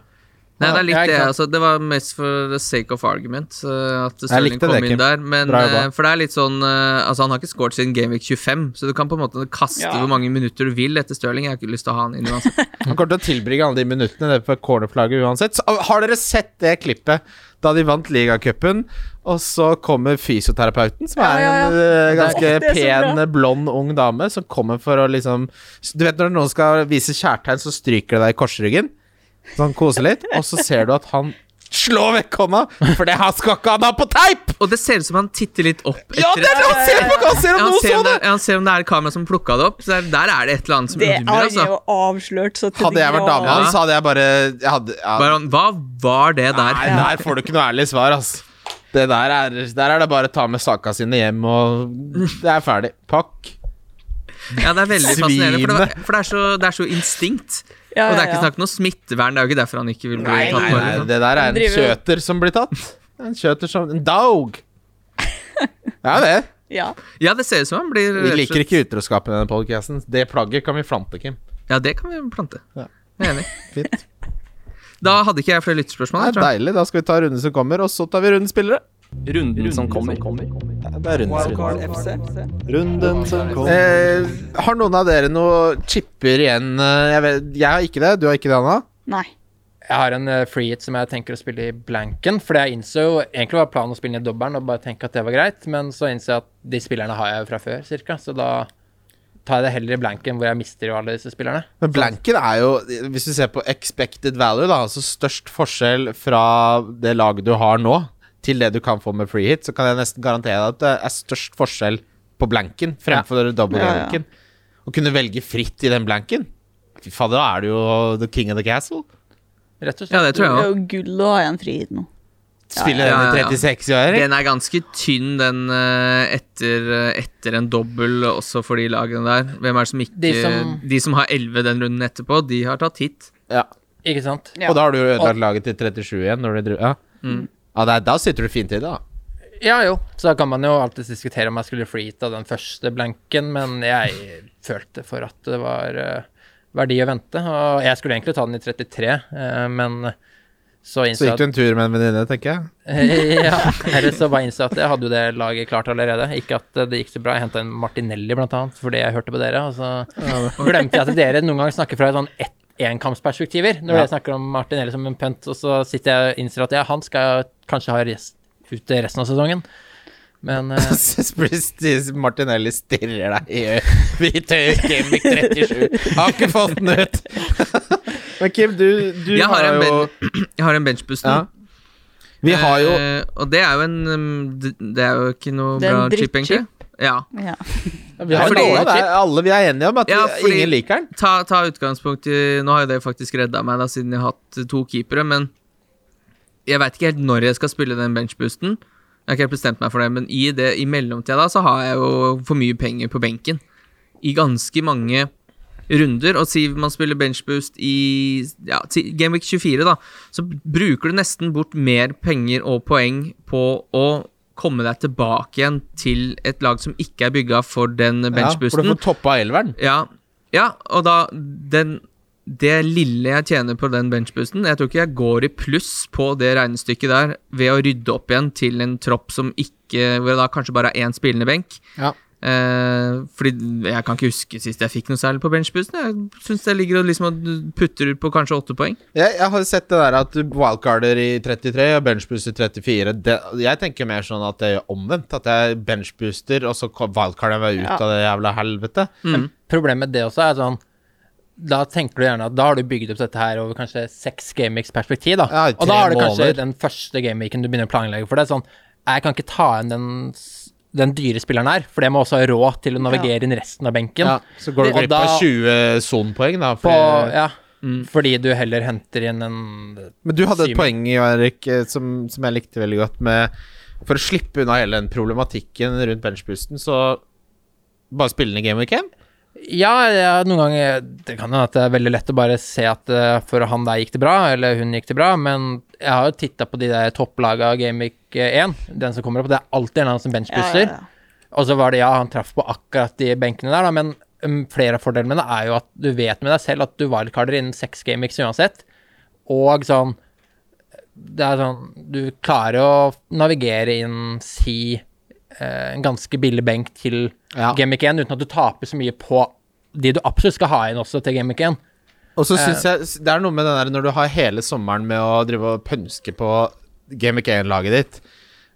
Nei, det er litt det. Altså, det var mest for the sake of argument uh, at Stirling kom det, inn der. Men, eh, for det er litt sånn eh, Altså, han har ikke scoret siden Gameweek 25, så du kan på en måte kaste Ja. hvor mange minutter du vil etter Stirling. Jeg har ikke lyst til å ha han inn uansett. Han kommer til å tilbringe alle de minuttene nede på cornerflagget uansett. Så, har dere sett det klippet da de vant ligacupen, og så kommer fysioterapeuten, som er Ja, ja, ja. en eh, ganske er pen, blond, ung dame, som kommer for å liksom Du vet når noen skal vise kjærtegn, så stryker det deg i korsryggen? Sånn kose litt. Og så ser du at han slår vekk hånda, for det her skal ikke han ha på teip! Og det ser ut som han titter litt opp Ja, det er det han ser på! Han ser Ja, om noen så det, han ser om det er et kamera som plukka det opp. Så der, der er det et eller annet som Det ulmer. er Altså. jo avslørt så Hadde jeg vært dama Ja. hans, hadde jeg bare jeg hadde, ja, Baron, hva var det der? Nei, der får du ikke noe ærlig svar, ass. Det der er, der er det bare å ta med saka sine hjem, og det er ferdig. Pakk. Ja, det er veldig fascinerende, for, det, for det, er så, det er så instinkt. Ja, Og det er ikke snakk om noe smittevern. Det er jo ikke derfor han ikke vil bli Nei, tatt nei, nei, det der er en kjøter som blir tatt. En kjøter som En dog. Ja, det. Ja. Ja, det ser ut som han blir Vi liker ikke utroskap i denne podcasten. Det plagget kan vi plante, Kim. Ja, det kan vi plante. Ja. Jeg er enig. Fint. Da hadde ikke jeg flere lyttespørsmål. deilig. Da skal vi ta runden som kommer, og så tar vi runden spillere. Runden som kommer. Det er runden som kommer. FC. Runden som kommer. Eh, har noen av dere noe chipper igjen? Eh, Jeg, vet, jeg har ikke det. Du har ikke det, Anna? Nei. Jeg har en uh, free hit som jeg tenker å spille i blanken. For jeg innså egentlig var planen å spille ned dobbelen og bare tenke at det var greit, men så innså jeg at de spillerne har jeg jo fra før, cirka. Så da tar jeg det heller i blanken, hvor jeg mister jo alle disse spillerne. Men blanken er jo, hvis du ser på expected value, da, altså størst forskjell fra det laget du har nå, til det du kan få med free hit, så kan jeg nesten garantere deg at det er størst forskjell på blanken fremfor double Ja, ja. blanken. Å kunne velge fritt i den blanken Fy fader, da er du jo the king of the castle. Rett og slett. Ja, det tror Det jeg er òg. jo gull å ha en frihit nå. Spille ja, den i ja, ja. 36 i år. Den er ganske tynn, den eh, etter, etter en dobbel, også for de lagene der. Hvem er det som ikke De De som- som, har 11 den runden etterpå, de har tatt hit. Ja. Ikke sant? Ja. Og da har du jo ødelagt laget til 37 igjen. Når du ja. Mm. Ja, det er, da sitter du fint i det, da. Ja, jo. Så da kan man jo alltid diskutere om jeg skulle freeta den første blanken, men jeg følte for at det var uh, verdi å vente. Og jeg skulle egentlig ta den i 33, uh, men så Så gikk du en tur med en venninne, tenker jeg. Ja, eller så bare innså at jeg hadde jo det laget klart allerede. Ikke at eh, det gikk så bra. Jeg henta en Martinelli, blant annet, fordi jeg hørte på dere. Og så glemte jeg at dere noen ganger snakker fra et sånn ett enkampsperspektiver. Når Ja. jeg snakker om Martinelli som en pønt, og så sitter jeg og innser at ja, han skal kanskje ha rest, ut resten av sesongen. Men uh, Martinelli stirrer deg i øyet. Gameweek 37. Har ikke fått den ut. Men Kim, du, du Jeg har har jo jeg har en benchboost ja. Vi har jo uh, og det er jo en um, Det er jo ikke noe bra chip, egentlig. Ja. Ja. vi har fordi- alle, alle vi er enige om at Ja, fordi- ingen liker den. Ta, ta utgangspunkt i Nå har jo det faktisk redda meg, da, siden jeg har hatt to keepere, men jeg veit ikke helt når jeg skal spille den benchboosten. Jeg har ikke helt bestemt meg for det, men i, det, i mellomtida da, så har jeg jo for mye penger på benken. I ganske mange runder. Og si man spiller benchboost i ja, Gameweek 24, da, så bruker du nesten bort mer penger og poeng på å komme deg tilbake igjen til et lag som ikke er bygga for den Ja, for benchboosten. du får toppa elveren. Ja, ja og da den, Det lille jeg tjener på den benchboosten Jeg tror ikke jeg går i pluss på det regnestykket der ved å rydde opp igjen til en tropp som ikke Hvor jeg da kanskje bare er én spillende benk. Ja. Eh, fordi jeg kan ikke huske sist jeg fikk noe særlig på benchboosten. Jeg syns jeg ligger og liksom putter på kanskje åtte poeng. Jeg, jeg har sett det der at wildcarder i 33 og benchbooster i 34. Det, jeg tenker mer sånn at det er omvendt. At jeg benchbooster, og så wildcarder jeg meg ut Ja. av det jævla helvete. Mm. Problemet med det også er sånn Da tenker du gjerne at da har du bygd opp dette her over kanskje seks gameweeks perspektiv, da. Ja, og da har du kanskje måler. den første gameweeken du begynner å planlegge for det. Sånn, jeg kan ikke ta igjen den, den dyre spilleren er, for det må også ha råd til å navigere inn resten av benken. Ja, så går du glipp av 20 sonpoeng, da. På, fordi- ja, Mm. Fordi du heller henter inn en Men du hadde et poeng, Erik, eh, som, som jeg likte veldig godt, med For å slippe unna hele den problematikken rundt benchboosten, så bare spille den i Game Weekend. 1? Ja, ja, noen ganger Det kan hende at det er veldig lett å bare se at eh, for han der gikk det bra, eller hun gikk det bra, men jeg har jo titta på de der topplaga av Gameweek 1, den som kommer opp, det er alltid en eller annen som Ja, ja, ja. Og så var det, ja, han traff på akkurat de benkene der, da, men um, flere av fordelene med det er jo at du vet med deg selv at du wildcarder innen seks gameweeks uansett, og sånn Det er sånn Du klarer å navigere inn, si, eh, en ganske billig benk til Ja. Gameweek 1 uten at du taper så mye på de du absolutt skal ha inn også til Gameweek 1. Og så syns jeg det er noe med den der når du har hele sommeren med å drive og pønske på Game 1-laget ditt,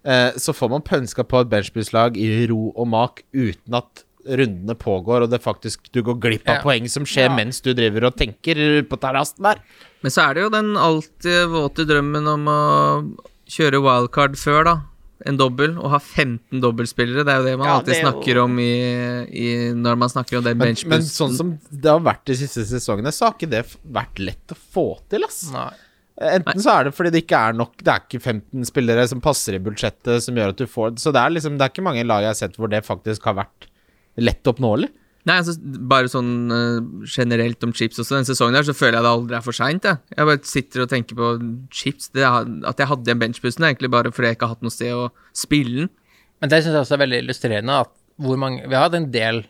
eh, så får man pønska på et benchboost-lag i ro og mak uten at rundene pågår, og det faktisk du går glipp av Ja. poeng som skjer Ja. mens du driver og tenker på terrassen der. Men så er det jo den alltid våte drømmen om å kjøre wildcard før, da. En dobbel, og ha 15 dobbeltspillere. Det er jo det man Ja, alltid det snakker jo- om i, i, når man snakker om den Men, men sånn som det har vært de siste sesongene, så har ikke det vært lett å få til, ass. Nei. Enten så er det fordi det ikke er nok Det er ikke 15 spillere som passer i budsjettet, som gjør at du får Så det er liksom Det er ikke mange lag jeg har sett hvor det faktisk har vært lett oppnåelig. Nei, altså, bare sånn uh, generelt om chips også. Den sesongen der så føler jeg det aldri er for seint. Jeg. jeg bare sitter og tenker på chips. Det, at jeg hadde en benchbussen, er egentlig bare fordi jeg ikke har hatt noe sted å spille den. Men det syns jeg også er veldig illustrerende. At hvor mange, vi har hatt en del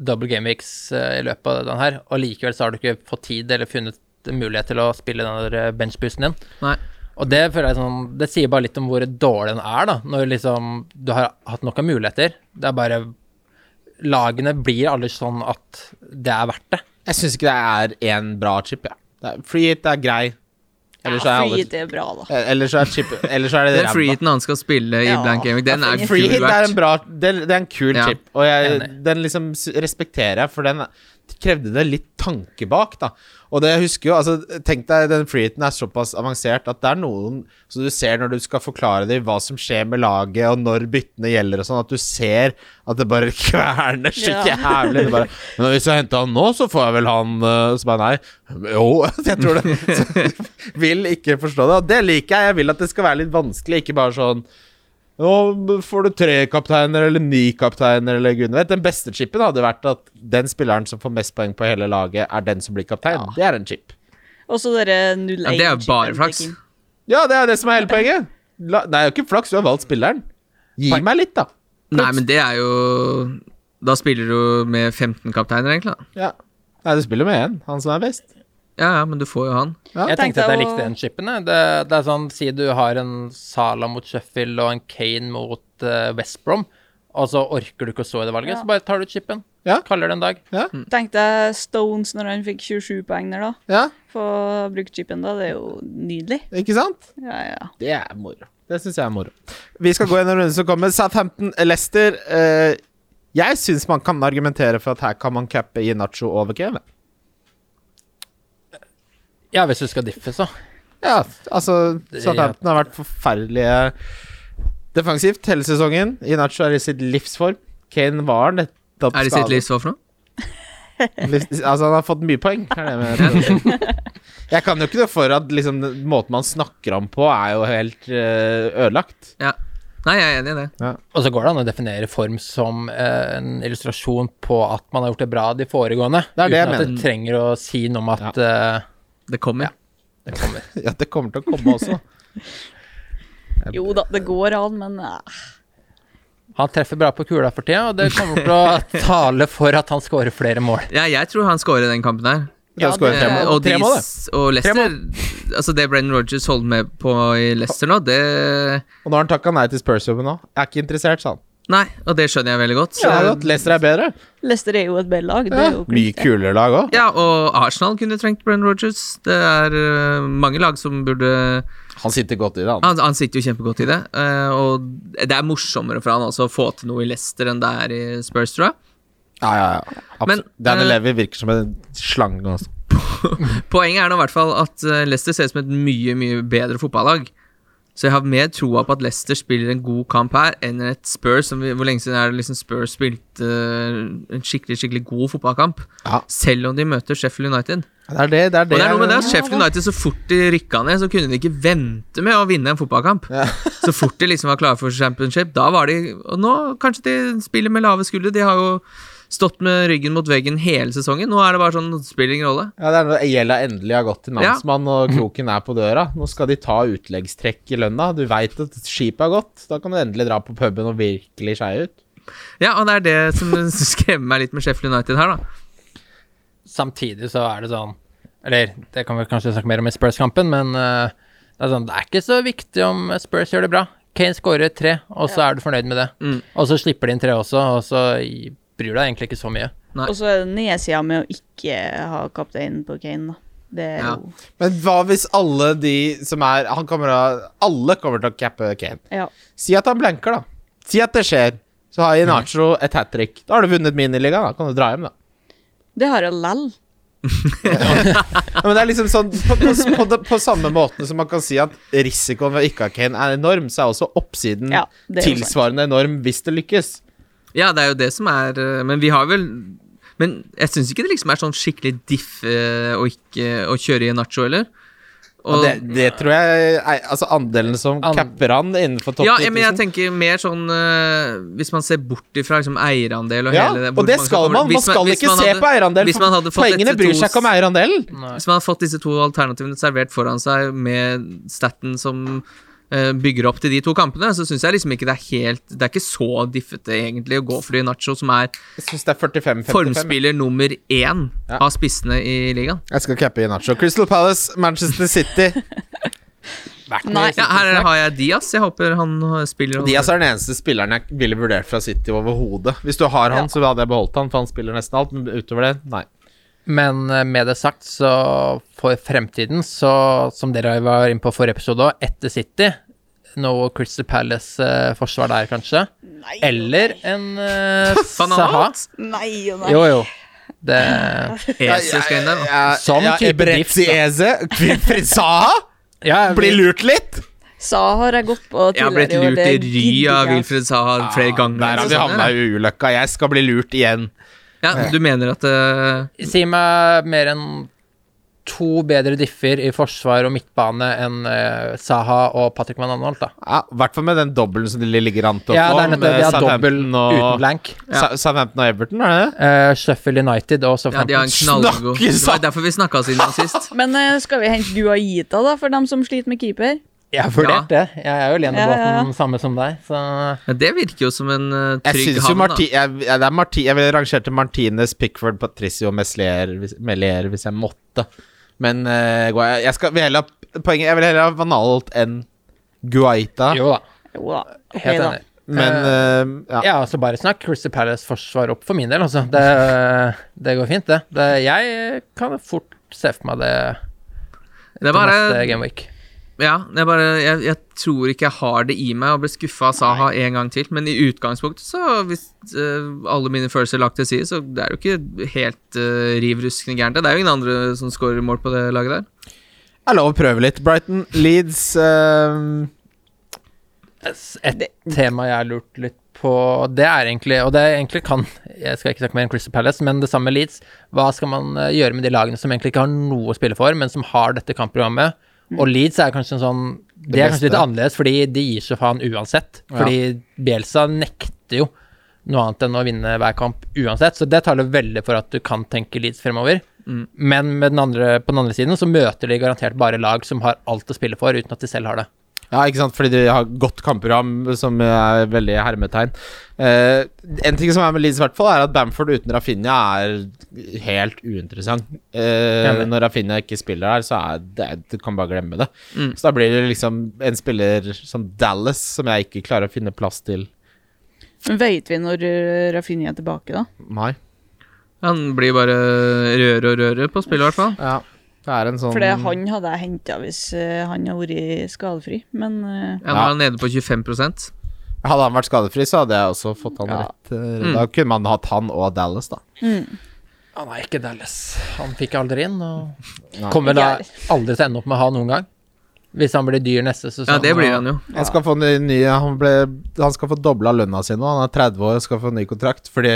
double gameweeks uh, i løpet av den her, og likevel så har du ikke fått tid eller funnet mulighet til å spille den der eh, din. Nei. Og det føler jeg sånn Det sier bare litt om hvor dårlig den er, da. Når liksom du har hatt nok av muligheter. Det er bare Lagene blir aldri sånn at det er verdt det. Jeg syns ikke det er én bra chip, jeg. Ja. Free hit er grei. Ellers ja, er free hit er bra, da. Eh, Ellers er chip Ellers er det Den ræva. freeheaten han skal spille i Ja, Blank Gaming, den er kul. Free hit er en bra Det, det er en kul Ja. chip, og jeg, den liksom respekterer jeg, for den krevde det litt tanke bak, da. Og det jeg husker jo, altså Tenk deg, den freeheaten er såpass avansert at det er noen Så du ser når du skal forklare dem hva som skjer med laget, og når byttene gjelder og sånn, at du ser at det bare kverner så Ja. jævlig. Det bare, Men hvis jeg henter han nå, så får jeg vel han øh, Så bare nei. Jo, jeg tror det. Så, vil ikke forstå det. Og det liker jeg. Jeg vil at det skal være litt vanskelig, ikke bare sånn nå får du tre kapteiner eller ni kapteiner eller gudene vet. Den beste chipen hadde vært at den spilleren som får mest poeng på hele laget, er den som blir kaptein. Ja. Det er en chip. Og så dere 0-1 Ja, det er jo bare flaks. Ja, det er det som er hele poenget. La, det er jo ikke flaks, du har valgt spilleren. Gi Poeng. meg litt, da. Nei, men det er jo Da spiller du med 15 kapteiner, egentlig. da. Ja. Nei, du spiller med én. Han som er best. Ja, ja, men du får jo han. Ja. Jeg tenkte at jeg likte den chipen. Det, det er sånn, Si du har en Sala mot Sheffield og en Kane mot uh, West Brom, og så orker du ikke å stå i det valget, Ja. så bare tar du chipen. Ja. Kaller det en dag. Tenkte jeg Stones når han fikk 27 poeng der, da. Ja, Få brukt chipen da. Det er jo nydelig. ikke sant? Ja, ja. Det er moro. Det syns jeg er moro. Vi skal gå gjennom runden som kommer. Southampton-Lester. Eh, jeg syns man kan argumentere for at her kan man cappe Inacho over Kevin. Ja, hvis du skal diffe, så. Ja, altså Southampton har vært forferdelige defensivt hele sesongen. Inacho er i sitt livsform. Kane var nettopp Er det sitt livsform livs for noe? Livs- Altså, han har fått mye poeng. Er det med jeg kan jo ikke noe for at liksom, måten man snakker om på, er jo helt eh, ødelagt. Ja. Nei, jeg er enig i det. Og så går det an å definere form som eh, en illustrasjon på at man har gjort det bra de foregående. Det er det jeg uten at mener. det trenger å si noe om at eh, Det kommer. det kommer. Ja, det kommer til å komme også. Jo da, det går an, men uh. Han treffer bra på kula for tida, og det kommer til å tale for at han skårer flere mål. Ja, jeg tror han scorer den kampen her. Ja, Ja, skårer det- tre mål. og, Tre de, og Leicester Altså, det Brennan Rogers holder med på i Leicester nå, det Og nå har han takka nei til Spurs-jobben nå. Jeg er ikke interessert, sa han. Nei, og det skjønner jeg veldig godt. Ja, det er godt. Leicester er bedre. Leicester er jo et bedre lag. Det Ja. er jo Mye kulere lag òg. Ja, og Arsenal kunne trengt Brenn Rogers. Det er uh, mange lag som burde Han sitter godt i det, han. han, han sitter jo kjempegodt i det. Uh, og det er morsommere for han også å få til noe i Leicester enn det er i Spurs, tror jeg. Ja, ja, ja. Absolutt. Men, Danny uh, Levi virker som en slange. Altså. Poenget er nå i hvert fall at Leicester ser ut som et mye, mye bedre fotballag. Så jeg har mer troa på at Leicester spiller en god kamp her, enn et Spurs som vi, Hvor lenge siden er det liksom Spurs spilte øh, en skikkelig skikkelig god fotballkamp? Ja. Selv om de møter Sheffield United. Det er det, det er Og det. det er noe med det at Sheffield. United, så fort de rykka ned, så kunne de ikke vente med å vinne en fotballkamp. Ja. så fort de liksom var klare for championship, da var de Og nå kanskje de spiller med lave skuldre. De har jo stått med ryggen mot veggen hele sesongen. Nå er det bare sånn, det spiller ingen rolle. Ja, det er når gjelda endelig har gått til namsmann, og kroken er på døra. Nå skal de ta utleggstrekk i lønna. Du veit at skipet har gått. Da kan du endelig dra på puben og virkelig skeie ut. Ja, og det er det som skremmer meg litt med Sheffield United her, da. Samtidig så er det sånn Eller det kan vi kanskje snakke mer om i Spurs-kampen, men uh, det, er sånn, det er ikke så viktig om Spurs gjør det bra. Kane skårer tre, og så er du fornøyd med det. Mm. Og så slipper de inn tre også, og så bryr deg egentlig ikke så mye. Nei. Og så er det nedsida med å ikke ha kapteinen på Kane, da. Det er Ja. jo Men hva hvis alle de som er Han kommer til å Alle kommer til å cappe Kane. Ja. Si at han blanker, da. Si at det skjer. Så har Inacho et hat trick. Da har du vunnet miniligaen. Da kan du dra hjem, da. Det har jeg lell. Ja, men det er liksom sånn på, på, på, på samme måten som man kan si at risikoen ved ikke å ha Kane er enorm, så er også oppsiden Ja, er tilsvarende enorm hvis det lykkes. Ja, det er jo det som er øh, Men vi har vel Men jeg syns ikke det liksom er sånn skikkelig diff øh, å ikke å kjøre i en Nacho, eller? Og det, det tror jeg er, Altså andelen som and, capper han innenfor topp ja, 10 000 men jeg tenker mer sånn uh, Hvis man ser bort ifra liksom eierandel og ja, hele det og det skal man. Man skal hvis ikke se hadde- på eierandel. man Poengene bryr seg ikke om eierandelen. Hvis man hadde fått disse to alternativene servert foran seg med staten som eh, bygger opp til de to kampene, så syns jeg liksom ikke det er helt Det er ikke så diffete, egentlig, å gå for de Nacho, som er Jeg syns det er 45-55. formspiller nummer én Ja. av spissene i ligaen. Jeg skal cappe Nacho Crystal Palace, Manchester City. Nei. Ja, her har jeg Diaz. Jeg håper han spiller. Diaz er den eneste spilleren jeg ville vurdert fra City overhodet. Hvis du har han, Ja. så hadde jeg beholdt han, for han spiller nesten alt. Men utover det, nei. Men eh, med det sagt, så for fremtiden, så som dere var inne på forrige episode òg, etter City Noe Crystal Palace-forsvar der, kanskje? Nei Eller en uh, Saha? Nei og nei. Jo, jo. Det Eze skal inn der. da. Sånn type diff. Eze. Wilfried Saha ja, blir lurt litt. Saha har jeg gått på Jeg har blitt tidligere lurt i ry av. Wilfred Saha flere ganger. Der har vi Sånn, havna i ulykka. Jeg skal bli lurt igjen. Ja, du mener at uh... Si meg mer enn to bedre differ i forsvar og midtbane enn uh, Saha og Patrick Van Anholt, da. Ja, I hvert fall med den dobbelen som de ligger an til å Ja, få. det er nettopp det. De har dobbel og- uten blank. Ja. Southampton og Everton, er det det? Uh, Sheffield United og Ja, de har en Southampton. Snakker Det var derfor vi snakka siden sist. Men uh, skal vi hente Guaita, da, for dem som sliter med keeper? Jeg har vurdert det. Jeg er jo Lene Ja, ja, ja. Samme som deg, så Ja, det virker jo som en Jeg trygg jo havn, da. Jeg, jeg, ja, Marti jeg ville rangert til Martinez, Pickford, Patricio Meslier hvis, Melier hvis jeg måtte. Men uh, jeg skal vil heller ha Poenget Jeg vil heller ha Vanalt enn Guaita. jo da. Jo da. Helt enig. Men uh, ja. Ja, altså bare snakk Crystal Palace-forsvar opp for min del, altså. Det, det går fint, det. det. Jeg kan fort se for meg det Det er bare neste Game Week. Ja, jeg, bare, jeg, jeg tror ikke jeg har det i meg å bli skuffa av Saha en gang til. Men i utgangspunktet, så hvis uh, alle mine følelser er lagt til side, så det er jo ikke helt uh, riv ruskende gærent. Det er jo ingen andre som scorer mål på det laget der. Det er lov å prøve litt. Brighton, Leeds uh, Et tema jeg har lurt litt på, det er egentlig Og det er egentlig kan Jeg skal ikke snakke mer om Crystal Palace, men det samme med Leeds. Hva skal man eh, gjøre med de lagene som egentlig ikke har noe å spille for, men som har dette kampprogrammet? Og Leeds er kanskje en sånn Det er kanskje litt annerledes, fordi de gir seg faen uansett. Fordi Bielsa nekter jo noe annet enn å vinne hver kamp uansett, så det taler veldig for at du kan tenke Leeds fremover. Mm. Men med den andre, på den andre siden så møter de garantert bare lag som har alt å spille for, uten at de selv har det. Ja, ikke sant, fordi de har godt kampprogram, som er veldig hermetegn. Uh, en ting som er med Leeds, hvert fall, er at Bamford uten Rafinha er helt uinteressant. Uh, når Rafinha ikke spiller her, så er det Du kan bare glemme det. Mm. Så da blir det liksom en spiller som Dallas, som jeg ikke klarer å finne plass til. Men Vet vi når uh, Rafinha er tilbake, da? Nei. Han blir bare røre og røre på spillet, i hvert fall. Ja. Det er en sånn For det han hadde jeg henta hvis uh, han hadde vært skadefri, men uh, Ja, nå er han nede på 25 Hadde han vært skadefri, så hadde jeg også fått han Ja. rett. eh, Mm. Da kunne man hatt han og Dallas, da. mm. Han er ikke Dallas. Han fikk aldri inn, og kommer da aldri til å ende opp med å ha noen gang. Hvis han blir dyr neste sesong. Ja, det blir han jo. Han skal få ny, ny han, ble, han skal få dobla lønna si nå. Han er 30 år og skal få ny kontrakt fordi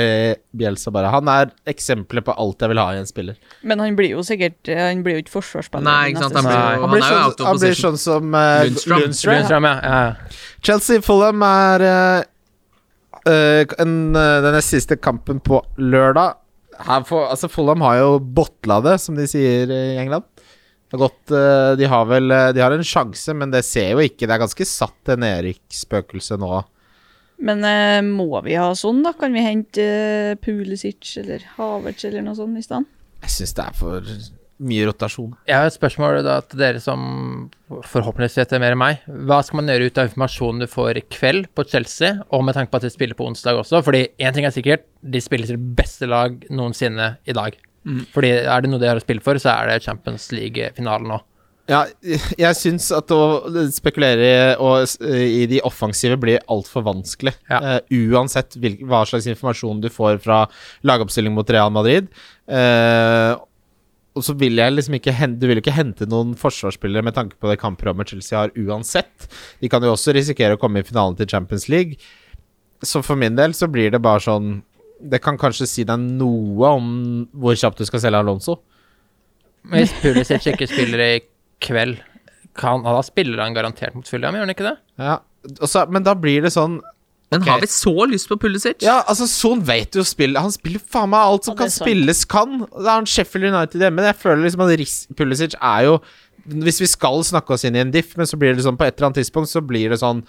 Bjelsa bare Han er eksempelet på alt jeg vil ha i en spiller. Men han blir jo sikkert uh, Han blir jo ikke forsvarsspiller. Nei, ikke sant, han blir jo- Han blir, sånn, out of han blir sånn som uh, Lundstrøm. Lundstrøm. Lundstrøm, ja. ja. Chelsea Fulham er eh, eh, en, uh, den nest siste kampen på lørdag. Her for, altså Fulham har jo botla det, som de sier i England. Det har gått, eh, de har vel eh, De har en sjanse, men det ser jo ikke Det er ganske satt en Erik-spøkelse nå. Men eh, må vi ha sånn, da? Kan vi hente eh, Pulisic eller Havertz eller noe sånt i stedet? Jeg syns det er for mye rotasjon. Jeg har et spørsmål da til dere som forhåpentligvis vet det mer enn meg. Hva skal man gjøre ut av informasjonen du får i kveld på Chelsea, og med tanke på at de spiller på onsdag også? Fordi én ting er sikkert, de spiller til beste lag noensinne i dag. Mm. Fordi er det noe de har å spille for, så er det Champions League-finalen nå. Ja, jeg syns at å spekulere i- og, i de offensive blir altfor vanskelig. Ja. Uh, uansett hvil, hva slags informasjon du får fra lagoppstilling mot Real Madrid. Uh, og så vil jeg liksom ikke hente Du vil jo ikke hente noen forsvarsspillere med tanke på det kampprogrammet Chelsea har uansett. De kan jo også risikere å komme i finalen til Champions League. Så for min del så blir det bare sånn Det kan kanskje si deg noe om hvor kjapt du skal selge Alonso. Hvis Pulisic ikke spiller i kveld, kan, da spiller han garantert mot Fulham, gjør han ikke det? Ja, også, men da blir det sånn Men okay. har vi så lyst på Pulisic? Ja, altså Son vet jo spill Han spiller faen meg alt som Ja, kan sant. spilles kan. Det er han Sheffield United hjemme. Jeg føler liksom at Ris Pulisic er jo Hvis vi skal snakke oss inn i en diff, men så blir det sånn på et eller annet tidspunkt Så blir det sånn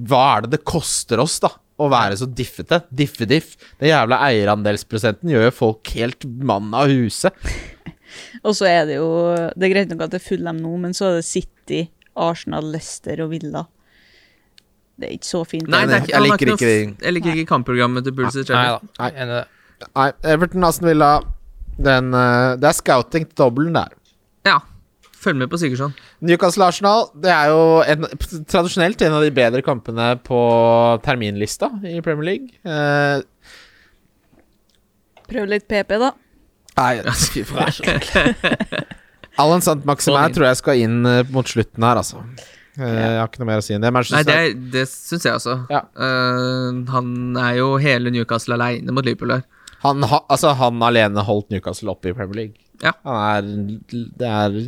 Hva er det det koster oss, da? Å være så diffete. Diffediff. Den jævla eierandelsprosenten gjør jo folk helt mann av huset. Og så er det jo Det er greit nok at det er Fulham nå, men så er det City, Arsenal, Leicester og Villa. Det er ikke så fint. Nei, er Jeg liker ikke noe, jeg liker ikke kampprogrammet til Pulisic. Nei. Nei, Everton Aston Villa den, eh, Det er scouting til dobbelen der. Ja. Følg med på Sigurdsson. Newcastle Arsenal Det er jo en, tradisjonelt en av de bedre kampene på terminlista i Premier League. Eh, Prøv litt PP, da. nei, fy faen. Alan Sant Maximair tror jeg skal inn eh, mot slutten her, altså. Eh, jeg har ikke noe mer å si enn det. Nei, det, er- det syns jeg også. Ja. Uh, han er jo hele Newcastle aleine mot Liverpool her. han, ha, altså, han alene holdt Newcastle oppe i Premier League. Ja. Han er Det er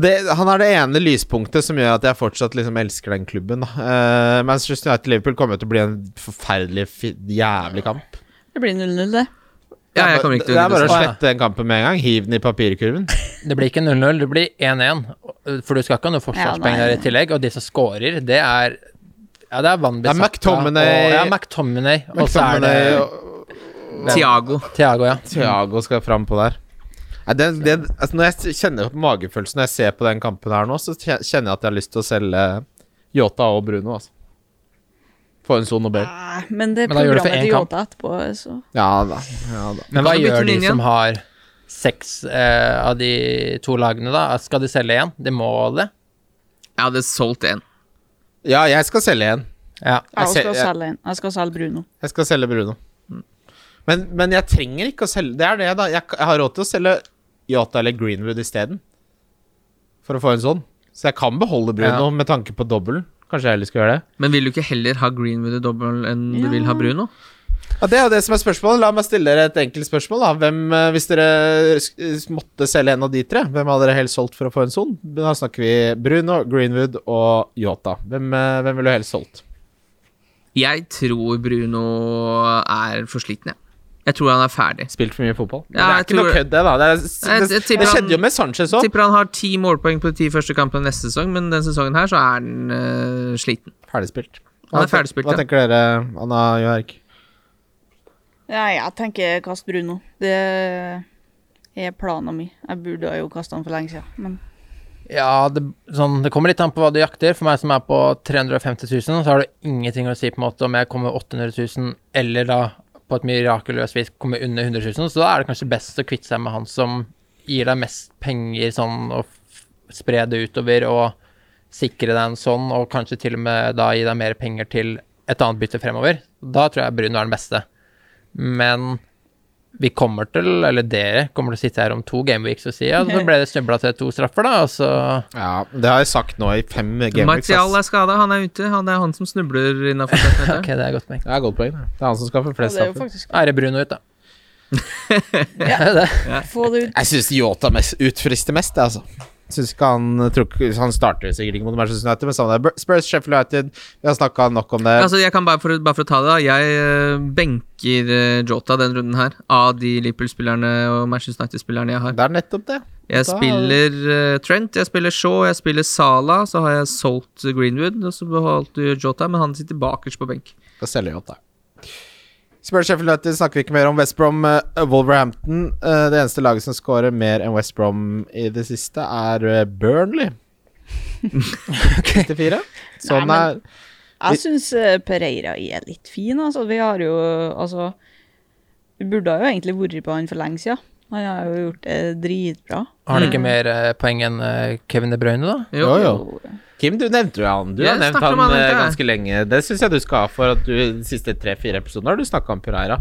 det, han er det ene lyspunktet som gjør at jeg fortsatt liksom elsker den klubben. Uh, Eh, Manchester United-Liverpool kommer til å bli en forferdelig fi- jævlig kamp. Det blir 0-0, det. Ja, jeg ikke til det er bare å slette den kampen med en gang. Hiv den i papirkurven. Det blir ikke 0-0, det blir 1-1. For du skal ikke ha noe forsvarspenger Ja, der i tillegg, og de som scorer, det er Ja, det er Van Det er McTominay- og- Ja, McTominay. Og så er det Tiago. Tiago. Thiago, ja. Thiago skal fram på der. Nei, det, det, altså når jeg kjenner på magefølelsen når jeg ser på den kampen her nå, så kjenner jeg at jeg har lyst til å selge Yota og Bruno. Altså. Få en son Nobel. Men det Men da gjør det for programmet én til kamp. Jota etterpå, så Ja da. Ja, da. Men hva gjør de som har seks eh, av de to lagene, da? Skal de selge én? De må det? Jeg hadde solgt én. ja, jeg skal selge en. Ja. Jeg jeg skal selge en. Jeg skal selge Bruno. Jeg skal selge Bruno. Men, men jeg trenger ikke å selge Det er det, da. Jeg, jeg har råd til å selge Yota eller Greenwood isteden. For å få en sånn. Så jeg kan beholde Bruno Ja. med tanke på dobbelen. Kanskje jeg heller skal gjøre det. Men vil du ikke heller ha Greenwood i dobbel enn du vil ha Bruno? Ja, Det er jo det som er spørsmålet. La meg stille dere et enkelt spørsmål. da Hvem, eh, Hvis dere måtte selge en av de tre, hvem hadde dere helst solgt for å få en son? Da snakker vi Bruno, Greenwood og Yota. Hvem, eh, hvem ville du helst solgt? Jeg tror Bruno er for sliten, jeg. Jeg tror han er ferdig. Spilt for mye fotball? Ja, det er ikke ikke noe kødd, det, da. Det, er, det, det, det, skjedde jo med Sanchez òg. Tipper han har ti målpoeng på de ti første kampene neste sesong, men denne sesongen her så er han uh, sliten. Ferdigspilt. Han er ferdigspilt, Hva ja. tenker dere, Anna Joerk? Ja, jeg tenker kast Bruno. Det er planen min. Jeg burde jo kaste han for lenge siden, men Ja, det, sånn, det kommer litt an på hva du jakter. For meg som er på 350 000, så har det ingenting å si på en måte om jeg kommer 800 000, eller da på et mirakuløst vis kommer under 100 000. Så da er det kanskje best å kvitte seg med han som gir deg mest penger sånn, og spre det utover, og sikre deg en sånn, og kanskje til og med da gi deg mer penger til et annet bytte fremover. Da tror jeg Bruno er den beste. Men vi kommer til, eller dere kommer til å sitte her om to gameweeks og si ja, så ble det snubla til to straffer, da, og så Ja, det har jeg sagt nå i fem gameweeks. Martial er skada, han er ute. Han, det er han som snubler innafor 16 meter. Ok, det er godt poeng. Det er godt poeng. Det Det er han som skal få ja, flest det er jo straffer. faktisk Ære Bruno ut, da. ja, det Ja. Få det ut. Jeg syns Yota mest, utfrister mest, det, altså. Syns ikke han truk, Han starter sikkert ikke mot Manchester United, men samme det. Spurs, Sheffield United, vi har snakka nok om det. Altså, jeg kan bare for, bare for å ta det, da. Jeg eh, benker eh, Jota den runden her, av de Liverpool-spillerne og Manchester United-spillerne jeg har. Det er nettopp det. Jeg Da- spiller uh, Trent, jeg spiller Shaw, jeg spiller Sala, så har jeg solgt Greenwood, og så beholdt du Jota, men han sitter bakerst på benk. Da selger Yota. Spurs, Sheffield United snakker vi ikke mer om. West Brom, eh, Wolverhampton. eh, det eneste laget som scorer mer enn West Brom i det siste, er eh, Burnley. 54. Sånn Nei, er Jeg syns Pereira er litt fin, altså. Vi har jo Altså Vi burde jo egentlig vært på han for lenge siden. Han har jo gjort det dritbra. Har han ikke mer eh, poeng enn eh, Kevin De Bruyne, da? Jo, jo. Kim, du nevnte jo han. Du Jeg har nevnt han han, eh, ganske lenge. Det syns jeg du skal ha for at du de siste tre-fire episodene har du snakka om Pereira.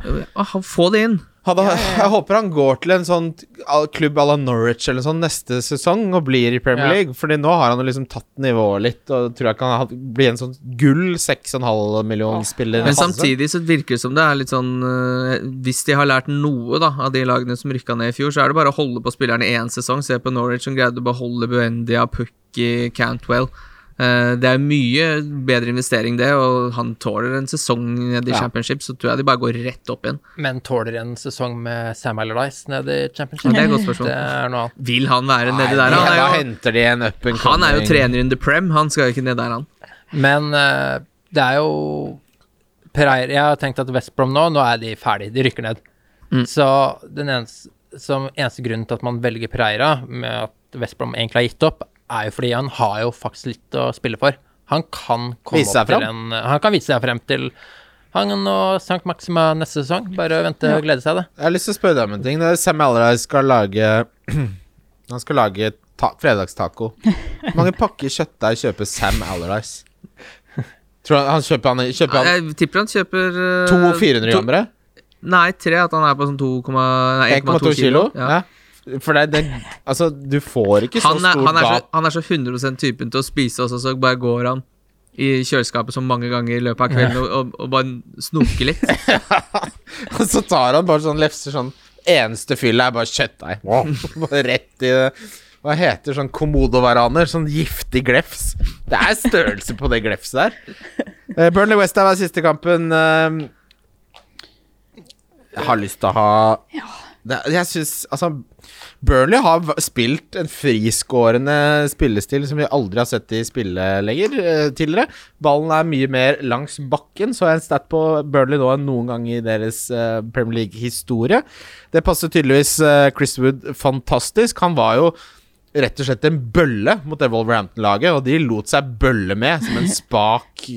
Få det inn. Hadde, Jeg håper han går til en sånn klubb à la Norwich eller sånn neste sesong og blir i Premier Ja. League. Fordi nå har han liksom tatt nivået litt og tror jeg kan bli en sånn gull 6,5 million-spiller. Men samtidig så virker det som det er litt sånn eh, Hvis de har lært noe da av de lagene som rykka ned i fjor, så er det bare å holde på spillerne én sesong. Se på Norwich som greide å beholde Buendia, Pukki, Cantwell. Eh, det er mye bedre investering, det, og han tåler en sesong nede i Ja. championship, så tror jeg de bare går rett opp igjen. Men tåler en sesong med Sam Allardyce nede i Championship? Det er et godt spørsmål. Vil han være nedi der? Han er jo, henter de en up and han er jo trener in the prem, han skal jo ikke ned der, han. Men eh, det er jo Pereira Jeg har tenkt at West Brom nå, nå er de ferdig, de rykker ned. Mm. Så den eneste, som eneste grunnen til at man velger Pereira, med at West Brom egentlig har gitt opp, er jo fordi han har jo faktisk litt å spille for. Han kan komme Vise seg opp til en Han kan vise seg frem til han og Sankt Maxima neste sesong. Bare vente og glede seg, det. Jeg har lyst til å spørre deg om en ting. Er Sam Allardyce skal lage Han skal lage ta fredagstaco. Hvor mange pakker kjøttdeig kjøper Sam Allardyce? Tror han, han kjøper han, kjøper han Jeg tipper han kjøper uh, to 400-grammere? Nei, tre. At han er på sånn 2, kilo. 1,2 kilo? Ja. Ja. For det, det Altså, du får ikke så Han er, stor han, er så, han er så 100 typen til å spise også, så bare går han i kjøleskapet så mange ganger i løpet av kvelden og, og, og bare snoker litt. Og så tar han bare sånn lefser sånn Eneste fyllet er bare kjøttdeig. Wow. Rett i det. Hva heter sånn komodo-varaner? Sånn giftig glefs. Det er størrelse på det glefset der. Uh, Burnley Westham er siste kampen. Uh, jeg har lyst til å ha det, Jeg syns Altså, Burnley har spilt en friskårende spillestil som vi aldri har sett i spille lenger eh, tidligere. Ballen er mye mer langs bakken, så jeg en stat på Burnley nå enn noen gang i deres eh, Premier League-historie. Det passer tydeligvis eh, Chris Wood fantastisk. Han var jo rett og slett en bølle mot det Wolverhampton-laget, og de lot seg bølle med som en spak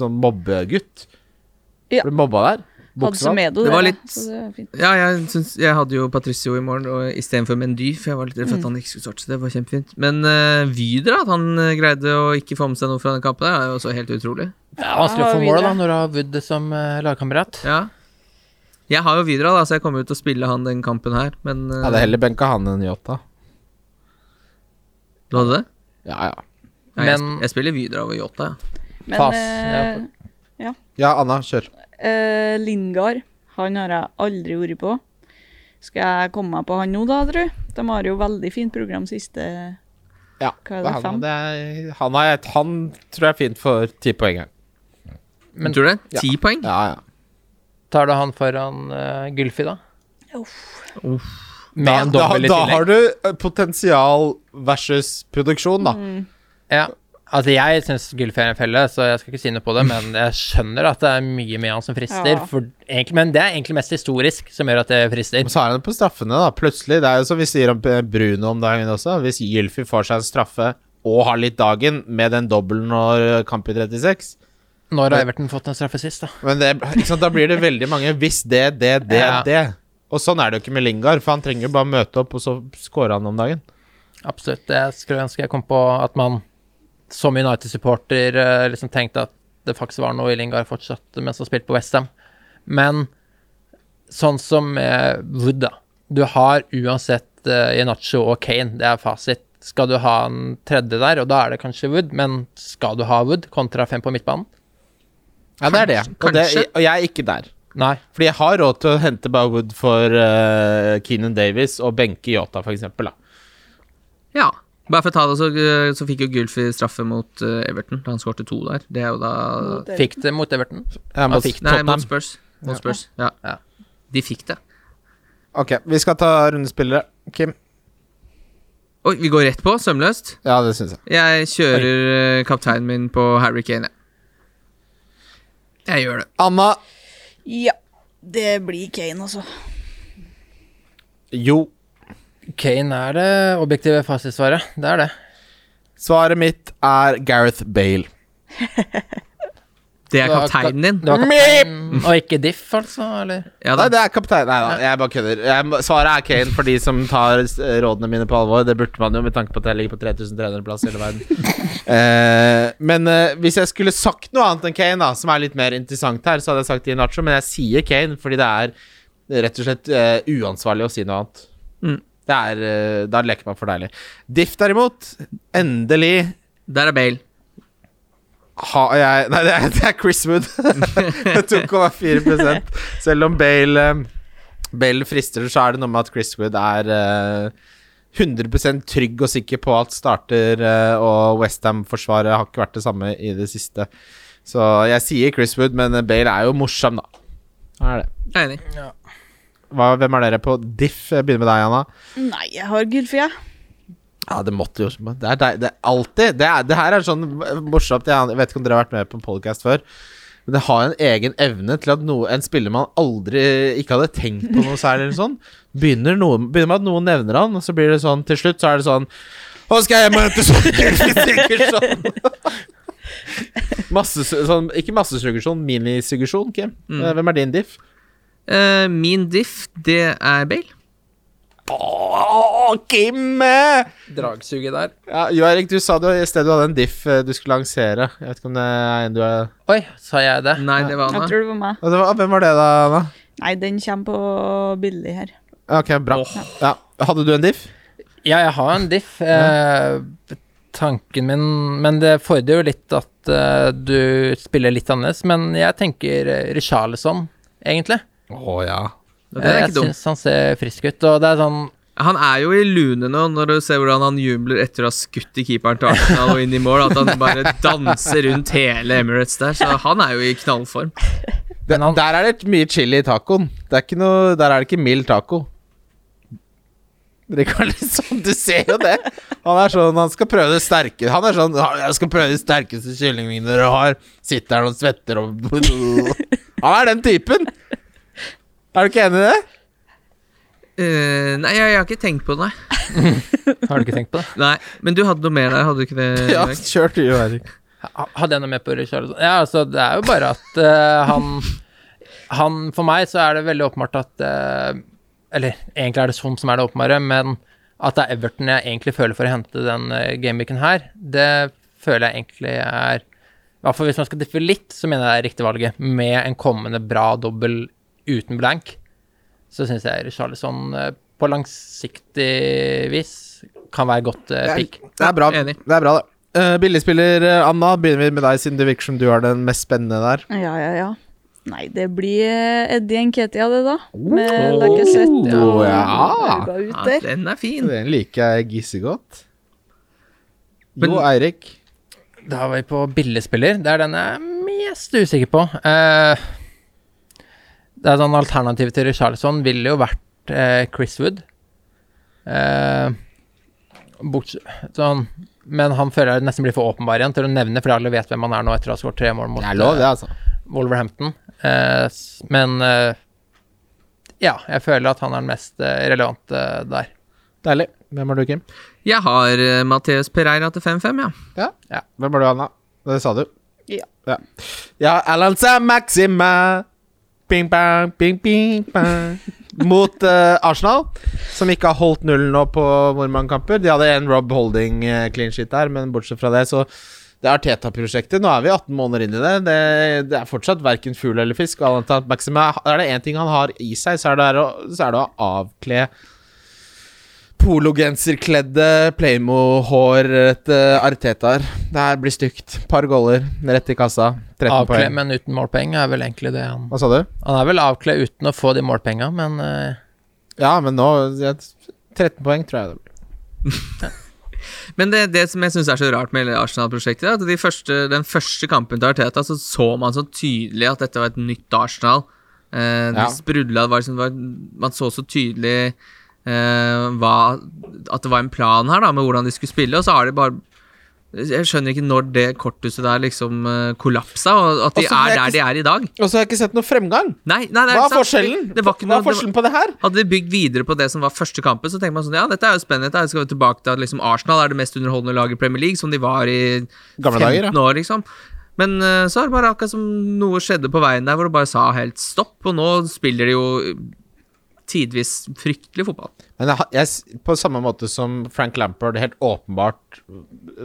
sånn mobbegutt. Ja. Ble mobba der. Hadde Buksa. Semedo, Det var litt- det. Ja, jeg, syns, jeg hadde jo Patricio i morgen og istedenfor Mendy, for jeg var litt redd for at han ikke skulle starte. Så det var kjempefint. Men uh, Wyder, at han eh, greide å ikke få med seg noe fra den kampen, der, er jo også helt utrolig. Det er vanskelig å få mål da når du har Wood som uh, lagkamerat. Ja. Jeg har jo Vidra, da, så jeg kommer jo til å spille han den kampen her, men uh, Jeg hadde heller benka han enn Yota. Du hadde det? Ja, ja. Ja, jeg, Men- sp- jeg spiller Vidra over Yota, ja. Men Pass, ja. Ja, Anna, kjør. Eh, Lingard, han har jeg aldri vært på. Skal jeg komme meg på han nå, da, tru? De har jo veldig fint program siste Ja, Hva er det, han, det er, han, har et, han tror jeg er fint for ti poeng her. Men tror du det? Ja. Ti poeng? Ja, ja. Tar du han foran uh, Gylfi, da? Uff. Med Da, en dobbel i da har du eh, potensial versus produksjon, da. Mm. Ja. Altså, jeg syns Gylfi er en felle, så jeg skal ikke si noe på det, men jeg skjønner at det er mye med han som frister. Ja. For, egentlig, men det er egentlig mest historisk som gjør at det frister. Men så er han på straffene, da. Plutselig. Det er jo som vi sier om eh, Bruno om dagen også. Hvis Gylfi får seg en straffe og har litt dagen med den dobbelen og kamp i 36 Når har Everton fått en straffe sist, da? Men det, ikke sant, da blir det veldig mange hvis det, det, det, Ja. det. Og sånn er det jo ikke med Lingard, for han trenger jo bare møte opp, og så scorer han om dagen. Absolutt. Jeg skulle ønske jeg kom på at man som United-supporter eh, liksom tenkte at det faktisk var noe i Lingard fortsatt mens han spilte på Westham. Men sånn som Wood, da. Du har uansett uh, Inacho og Kane, det er fasit. Skal du ha en tredje der, og da er det kanskje Wood, men skal du ha Wood kontra fem på midtbanen? Ja, det er det. Og, det, og jeg er ikke der. Nei. Fordi jeg har råd til å hente bare Wood for uh, Keenan Davies og benke Yota, for eksempel, da. Ja. Bare for å ta det, så, eh, så fikk jo Gylfi straffe mot uh, Everton da han skårte to der. Det er jo da Fikk det mot Everton. Ja, mot, fikk Nei, mot Spurs. Mot Spurs. Ja. Ja. De fikk det. Ok, vi skal ta rundespillere. Kim? Oi, vi går rett på, sømløst. Ja, det syns jeg. Jeg kjører Oi. kapteinen min på Harry Kane, jeg. Jeg gjør det. Anna? Ja. Det blir Kane, altså. Jo. Kane er det objektive fasitsvaret. Det er det. Svaret mitt er Gareth Bale. Det er kapteinen din. Det var kaptein, og ikke diff, altså? Eller? Ja Nei, det er kaptein. Nei da, jeg bare kødder. Jeg, svaret er Kane for de som tar rådene mine på alvor. Det burde man jo, med tanke på at jeg ligger på 3300-plass i hele verden. eh, men eh, hvis jeg skulle sagt noe annet enn Kane, da som er litt mer interessant her, så hadde jeg sagt Inacho, men jeg sier Kane fordi det er rett og slett eh, uansvarlig å si noe annet. Mm. Det er eh, Da leker man for deilig. Diff, derimot, endelig Der er Bale. har jeg Nei, det er, det er Chris Wood. 2,4 Selv om Bale eh, Bale frister, så er det noe med at Chris Wood er uh, 100% trygg og sikker på at starter, uh, og Westham-forsvaret har ikke vært det samme i det siste. Så jeg sier Chris Wood, men Bale er jo morsom, da. Er det. Enig. enig. Hva, hvem er dere på diff? Jeg begynner med deg, Anna. Nei, jeg har Gylfi, jeg. Ja, det måtte jo Det er, deg- det er alltid det, er, det her er sånn morsomt. Jeg vet ikke om dere har vært med på en podcast før. Men det har en egen evne til at noe, en spiller man aldri ikke hadde tenkt på noe særlig, eller sånn, begynner, noe, begynner med at noen nevner han, og så blir det sånn til slutt, så er det sånn Å, skal jeg hjem og hente sånn. Masse, sånn, ikke massesuggesjon, minisuggesjon, Kim. Mm. Eh, Hvem er din diff? Eh, min diff, det er Bale. Å, Kim! eh! Dragsuget der. Ja, Jo Erik, du sa du i stedet du hadde en diff eh, du skulle lansere. Jeg vet ikke om det er en du er Oi, sa jeg det? Nei, det var Jeg Anna. tror det var meg. Det var, Hvem var det, da? Anna? Nei, den kommer på billig her. Ok, bra. Ja. Hadde du en diff? Ja, jeg har en diff. Eh, tanken min Men det fordrer jo litt at eh, du spiller litt annerledes. Men jeg tenker uh, Richarlison, egentlig. Å ja. Det er jeg ikke dumt. syns han ser frisk ut, og det er sånn Han er jo i lune nå, når du ser hvordan han jubler etter å ha skutt i keeperen til Arsenal og inn i mål. At han bare danser rundt hele Emirates der. Så han er jo i knallform. Det, han- der er det mye chili i tacoen. Det er ikke noe, der er det ikke mild taco. Liksom, du ser jo det. Han er sånn, han skal prøve det sterke Han er sånn 'Jeg skal prøve de sterkeste kyllingvingene dere har'. Sitter her og svetter og Han er den typen. Er du ikke enig i det? Eh, nei, jeg, jeg har ikke tenkt på det, nei. Har du ikke tenkt på det? nei. Men du hadde noe mer der, hadde du ikke det? Ja, Erik? kjør. Ha- Hadde jeg noe med på Richarlison? Ja, altså, det er jo bare at eh, han Han For meg så er det veldig åpenbart at eh, Eller egentlig er det sånn som er det åpenbare, men at det er Everton jeg egentlig føler for å hente den uh, gameweeken her, det føler jeg egentlig er I hvert fall hvis man skal diffe litt, så mener jeg det er riktig valget. Med en kommende bra dobbel uten blank, så syns jeg Richarlison uh, på langsiktig vis kan være godt uh, pick. Det er bra, Enig. det. er bra, det. Uh, billigspiller eh, Anna, begynner vi med deg, siden det virker som du har den mest spennende der. Ja, ja, ja. Nei, det blir eh, Eddie Nketia, det, da. Med Oh, Lacassette og ja. Auba ut Ja, den er fin. Den liker jeg gissegodt. Men- Jo, Eirik. Da var vi på billigspiller. Det er den jeg er mest usikker på. Eh, det er sånn Alternativet til Richarlison ville jo vært eh, Chris Wood. Eh, bort, sånn, men han føler jeg nesten blir for åpenbar igjen til å nevne, for alle vet hvem han er nå etter å ha skåret tre mål mot Det lov, det, eh, altså. Wolverhampton. Eh, men eh, ja, jeg føler at han er den mest eh, relevante der. Deilig. Hvem har du, Kim? Jeg har uh, Matheus Pereira til 5-5, ja. Ja. Hvem har du, Anna? Det sa du. Ja. Ja, ja Alanza Maxima. Bing, bang, bing, bing, bang. Mot uh, Arsenal, som ikke har holdt nullen nå på hvor mange kamper. De hadde en Rob Holding uh, clean sheet der, men bortsett fra det, så det er Teta-prosjektet. Nå er vi 18 måneder inn i det. Det, det er fortsatt verken fugl eller fisk. Og annet, er det én ting han har i seg, så er det, å, så er det å avkle pologenserkledde Playmo-hårete Artetaer. Det her blir stygt. Par goller rett i kassa. 13 Avkle, poeng. men uten målpoeng er vel egentlig det han Hva sa du? Han er vel avkle uten å få de målpenga, men uh... Ja, men nå 13 poeng, tror jeg det blir. Men det, det som jeg syns er så rart med hele Arsenal-prosjektet, er at de første, den første kampen til Arteta så så man så tydelig at dette var et nytt Arsenal. Uh, det Ja. sprudla, det var liksom, det var, Man så så tydelig eh, hva, at det var en plan her da med hvordan de skulle spille, og så har de bare Jeg skjønner ikke når det korthuset der liksom uh, kollapsa, og at de Og så har er der ikke- de er i dag. Og så har jeg ikke sett noe fremgang. Nei, nei, nei Hva er sant? forskjellen? Det, var ikke Hva er forskjellen på det her? Hadde de bygd videre på det som var første kampen, så tenker man sånn Ja, dette er jo spennende. Dette skal vi tilbake til at liksom Arsenal er det mest underholdende laget i Premier League, som de var i Gamle 15 dager, ja. år, liksom. Men eh, så er det bare akkurat som noe skjedde på veien der, hvor det bare sa helt stopp, og nå spiller de jo tidvis fryktelig fotball. Men jeg, jeg, på samme måte som Frank Lampard helt åpenbart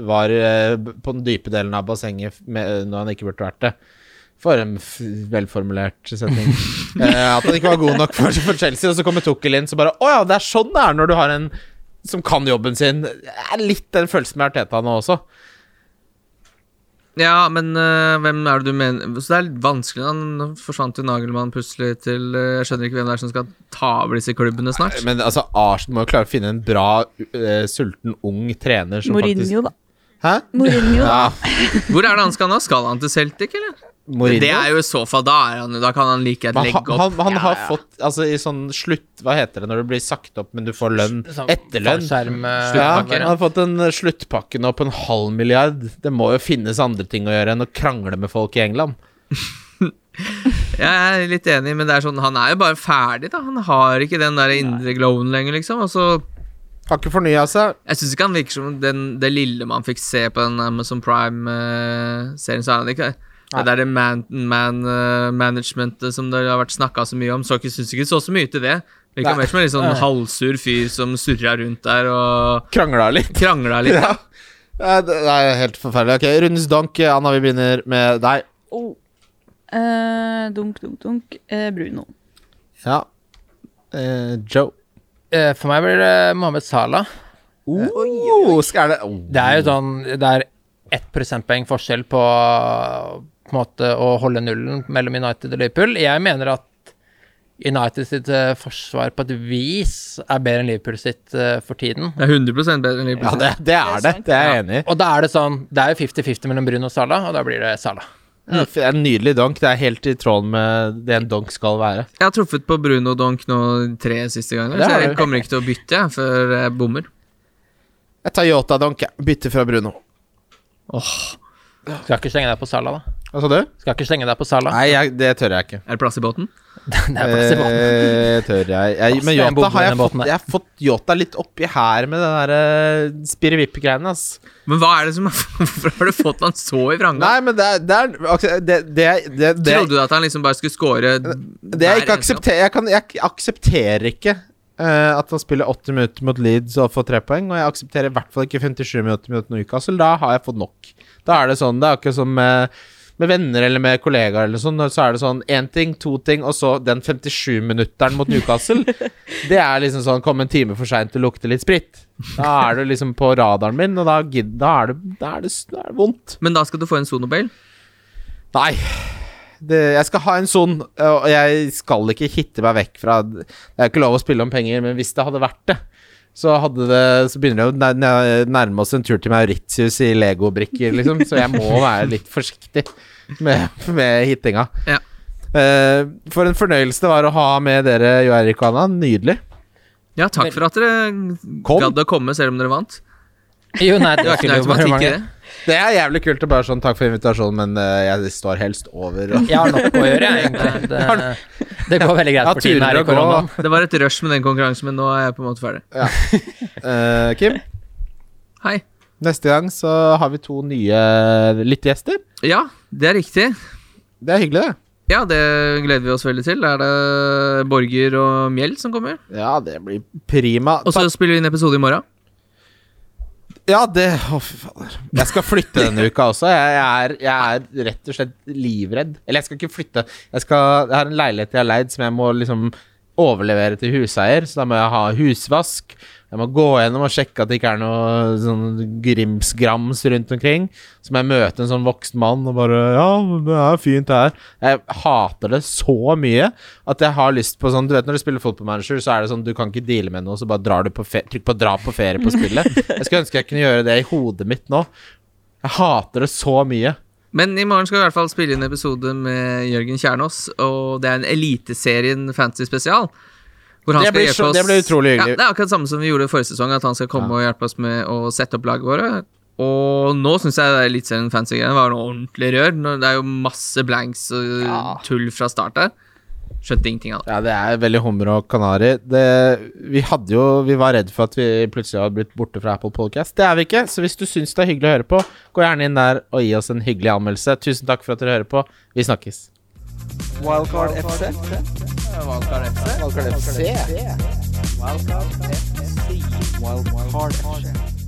var eh, på den dype delen av bassenget med, når han ikke burde vært det. For en velformulert setning. eh, at han ikke var god nok for, for Chelsea, og så kommer Tukkel inn, så bare Å ja, det er sånn det er når du har en som kan jobben sin. Det er litt den følelsen med Arteta nå også. Ja, men uh, hvem er det du mener Så det er litt vanskelig. Nå forsvant jo Nagelmann plutselig til uh, Jeg skjønner ikke hvem det er som skal ta over disse klubbene snart. Men altså, Arsenal må jo klare å finne en bra, uh, sulten, ung trener som Mourinho, da. Hæ? Mourinho, da. Ja, Hvor er det han skal nå? Skal han til Celtic, eller? Mourinho. Det er jo i så fall Da, er han, da kan han like gjerne legge han, opp. han, han har fått Altså i sånn slutt Hva heter det når du blir sagt opp, men du får lønn? sånn Etterlønn. eh, Ja, han har fått en eh, sluttpakke nå på en halv milliard. Det må jo finnes andre ting å gjøre enn å krangle med folk i England. Jeg er litt enig, men det er sånn, han er jo bare ferdig, da. Han har ikke den der indre glowen lenger, liksom. Og så Har ikke fornya seg. Jeg syns ikke han virker som den, det lille man fikk se på den Amazon Prime-serien. så er han ikke Det der det man, man uh, managementet som det har vært snakka så mye om, så ikke syns ikke så så mye til det. Virka mer som en litt sånn halvsur fyr som surra rundt der og Krangla litt. krangla litt. Ja. Ja, Det er helt forferdelig. Ok, Rundens donk. Anna, vi begynner med deg. Oh. Uh, dunk, dunk, dunk. Uh, Bruno. Ja. Uh, Joe. Eh, For meg blir det Mohammed Salah. Oh, skal det oh. Det er jo sånn Det er ett prosentpoeng forskjell på på en måte å holde nullen mellom United og Liverpool. Jeg mener at United sitt eh, forsvar på et vis er bedre enn Liverpool sitt eh, for tiden. Det er 100% bedre enn Liverpool. Ja, det, det er det. Det er jeg enig i. Og da er det sånn Det er jo 50-50 mellom Bruno og Salah, og da blir det Salah. Det er en nydelig donk. Det er helt i tråd med det en donk skal være. Jeg har truffet på Bruno Donk nå tre siste ganger, så jeg kommer ikke til å bytte jeg, før jeg bommer. Jeg tar Yota donk, jeg. Bytter fra Bruno. Åh, Skal ikke slenge deg på Salah, da. Hva sa du? Skal ikke slenge deg på Sala. Nei, jeg, det tør jeg ikke. Er det plass i båten? Det er plass i båten. Eh, tør jeg. jeg men Yota har jeg fått, jeg har fått Yota litt oppi her med den der uh, spirrevipp-greiene, ass. Men hva er det som Hvorfor har du fått han så i vranga? Nei, men det er Det, er, det, det, det, det, Trodde du at han liksom bare skulle score det jeg ikke aksepterer Jeg, kan, jeg aksepterer ikke Uh, at han spiller 80 minutter mot Leeds og får tre poeng, og jeg aksepterer i hvert fall ikke 57 minutter mot Newcastle. Da har jeg fått nok. Da er det sånn Det er akkurat som med, med venner eller med kollegaer eller sånn, så er det sånn én ting, to ting, og så den 57-minutteren mot Newcastle. det er liksom sånn Kom en time for seint det lukter litt sprit. Da er du liksom på radaren min, og da, da, er, det, da, er, det, da er det vondt. Men da skal du få en sonobel. Nei. Det, jeg skal ha en son, og jeg skal ikke hitte meg vekk fra Det er ikke lov å spille om penger, men hvis det hadde vært det, så, hadde det, så begynner det å nær- nær- nærme oss en tur til Mauritius i legobrikker, liksom. Så jeg må være litt forsiktig med, med hittinga. Ja. Uh, for en fornøyelse det var å ha med dere, Jo Eirik og Anna. Nydelig. Ja, takk for at dere Kom. gadd å komme selv om dere vant. Jo, nei, Det det var ikke noe automatikk i det. Det er jævlig kult å bare sånn takk for invitasjonen, men uh, jeg står helst over. Og, Jeg har nok å gjøre, jeg, egentlig. Det, det går veldig greit Ja, for tiden her i korona. koronaen. Det var et rush med den konkurransen, men nå er jeg på en måte ferdig. Eh, Kim, Hei. neste gang så har vi to nye lyttegjester. Ja, det er riktig. Det er hyggelig, det. Ja, det gleder vi oss veldig til. Er det Borger og Mjeld som kommer? Ja, det blir prima. Og så spiller vi inn episode i morgen. Ja, det Å, fy fader. Jeg skal flytte denne uka også. Jeg, jeg, er, jeg er rett og slett livredd. Eller jeg skal ikke flytte. Jeg, skal, jeg har en leilighet jeg har leid som jeg må liksom overlevere til huseier, så da må jeg ha husvask. Jeg må gå gjennom og sjekke at det ikke er noe sånn grimsgrams rundt omkring. Så må jeg møte en sånn voksen mann og bare Ja, det er fint det her. Jeg hater det så mye at jeg har lyst på sånn Du vet når du spiller fotballmanager, så er det sånn du kan ikke deale med noe, så bare drar du på trykk på 'dra på ferie' på spillet. Jeg skulle ønske jeg kunne gjøre det i hodet mitt nå. Jeg hater det så mye. Men i morgen skal vi i hvert fall spille inn episode med Jørgen Kjernås, og det er en Eliteserien fantasy spesial. Det blir så- det blir utrolig hyggelig. Ja, det er akkurat samme som vi gjorde forrige sesong, at han skal komme og hjelpe oss med å sette opp laget våre. Og nå syns jeg Eliteserien fantasy-greiene var noe ordentlig rør. Det er jo masse blanks og tull fra start her. Skjønte ingenting av det. Ja, det er veldig hummer og kanari. Det, vi hadde jo Vi var redd for at vi plutselig hadde blitt borte fra Apple Podcast. Det er vi ikke, så hvis du syns det er hyggelig å høre på, gå gjerne inn der og gi oss en hyggelig anmeldelse. Tusen takk for at dere hører på. Vi snakkes. Wildcard FC. Wildcard FC. Wildcard FC. Wildcard FC.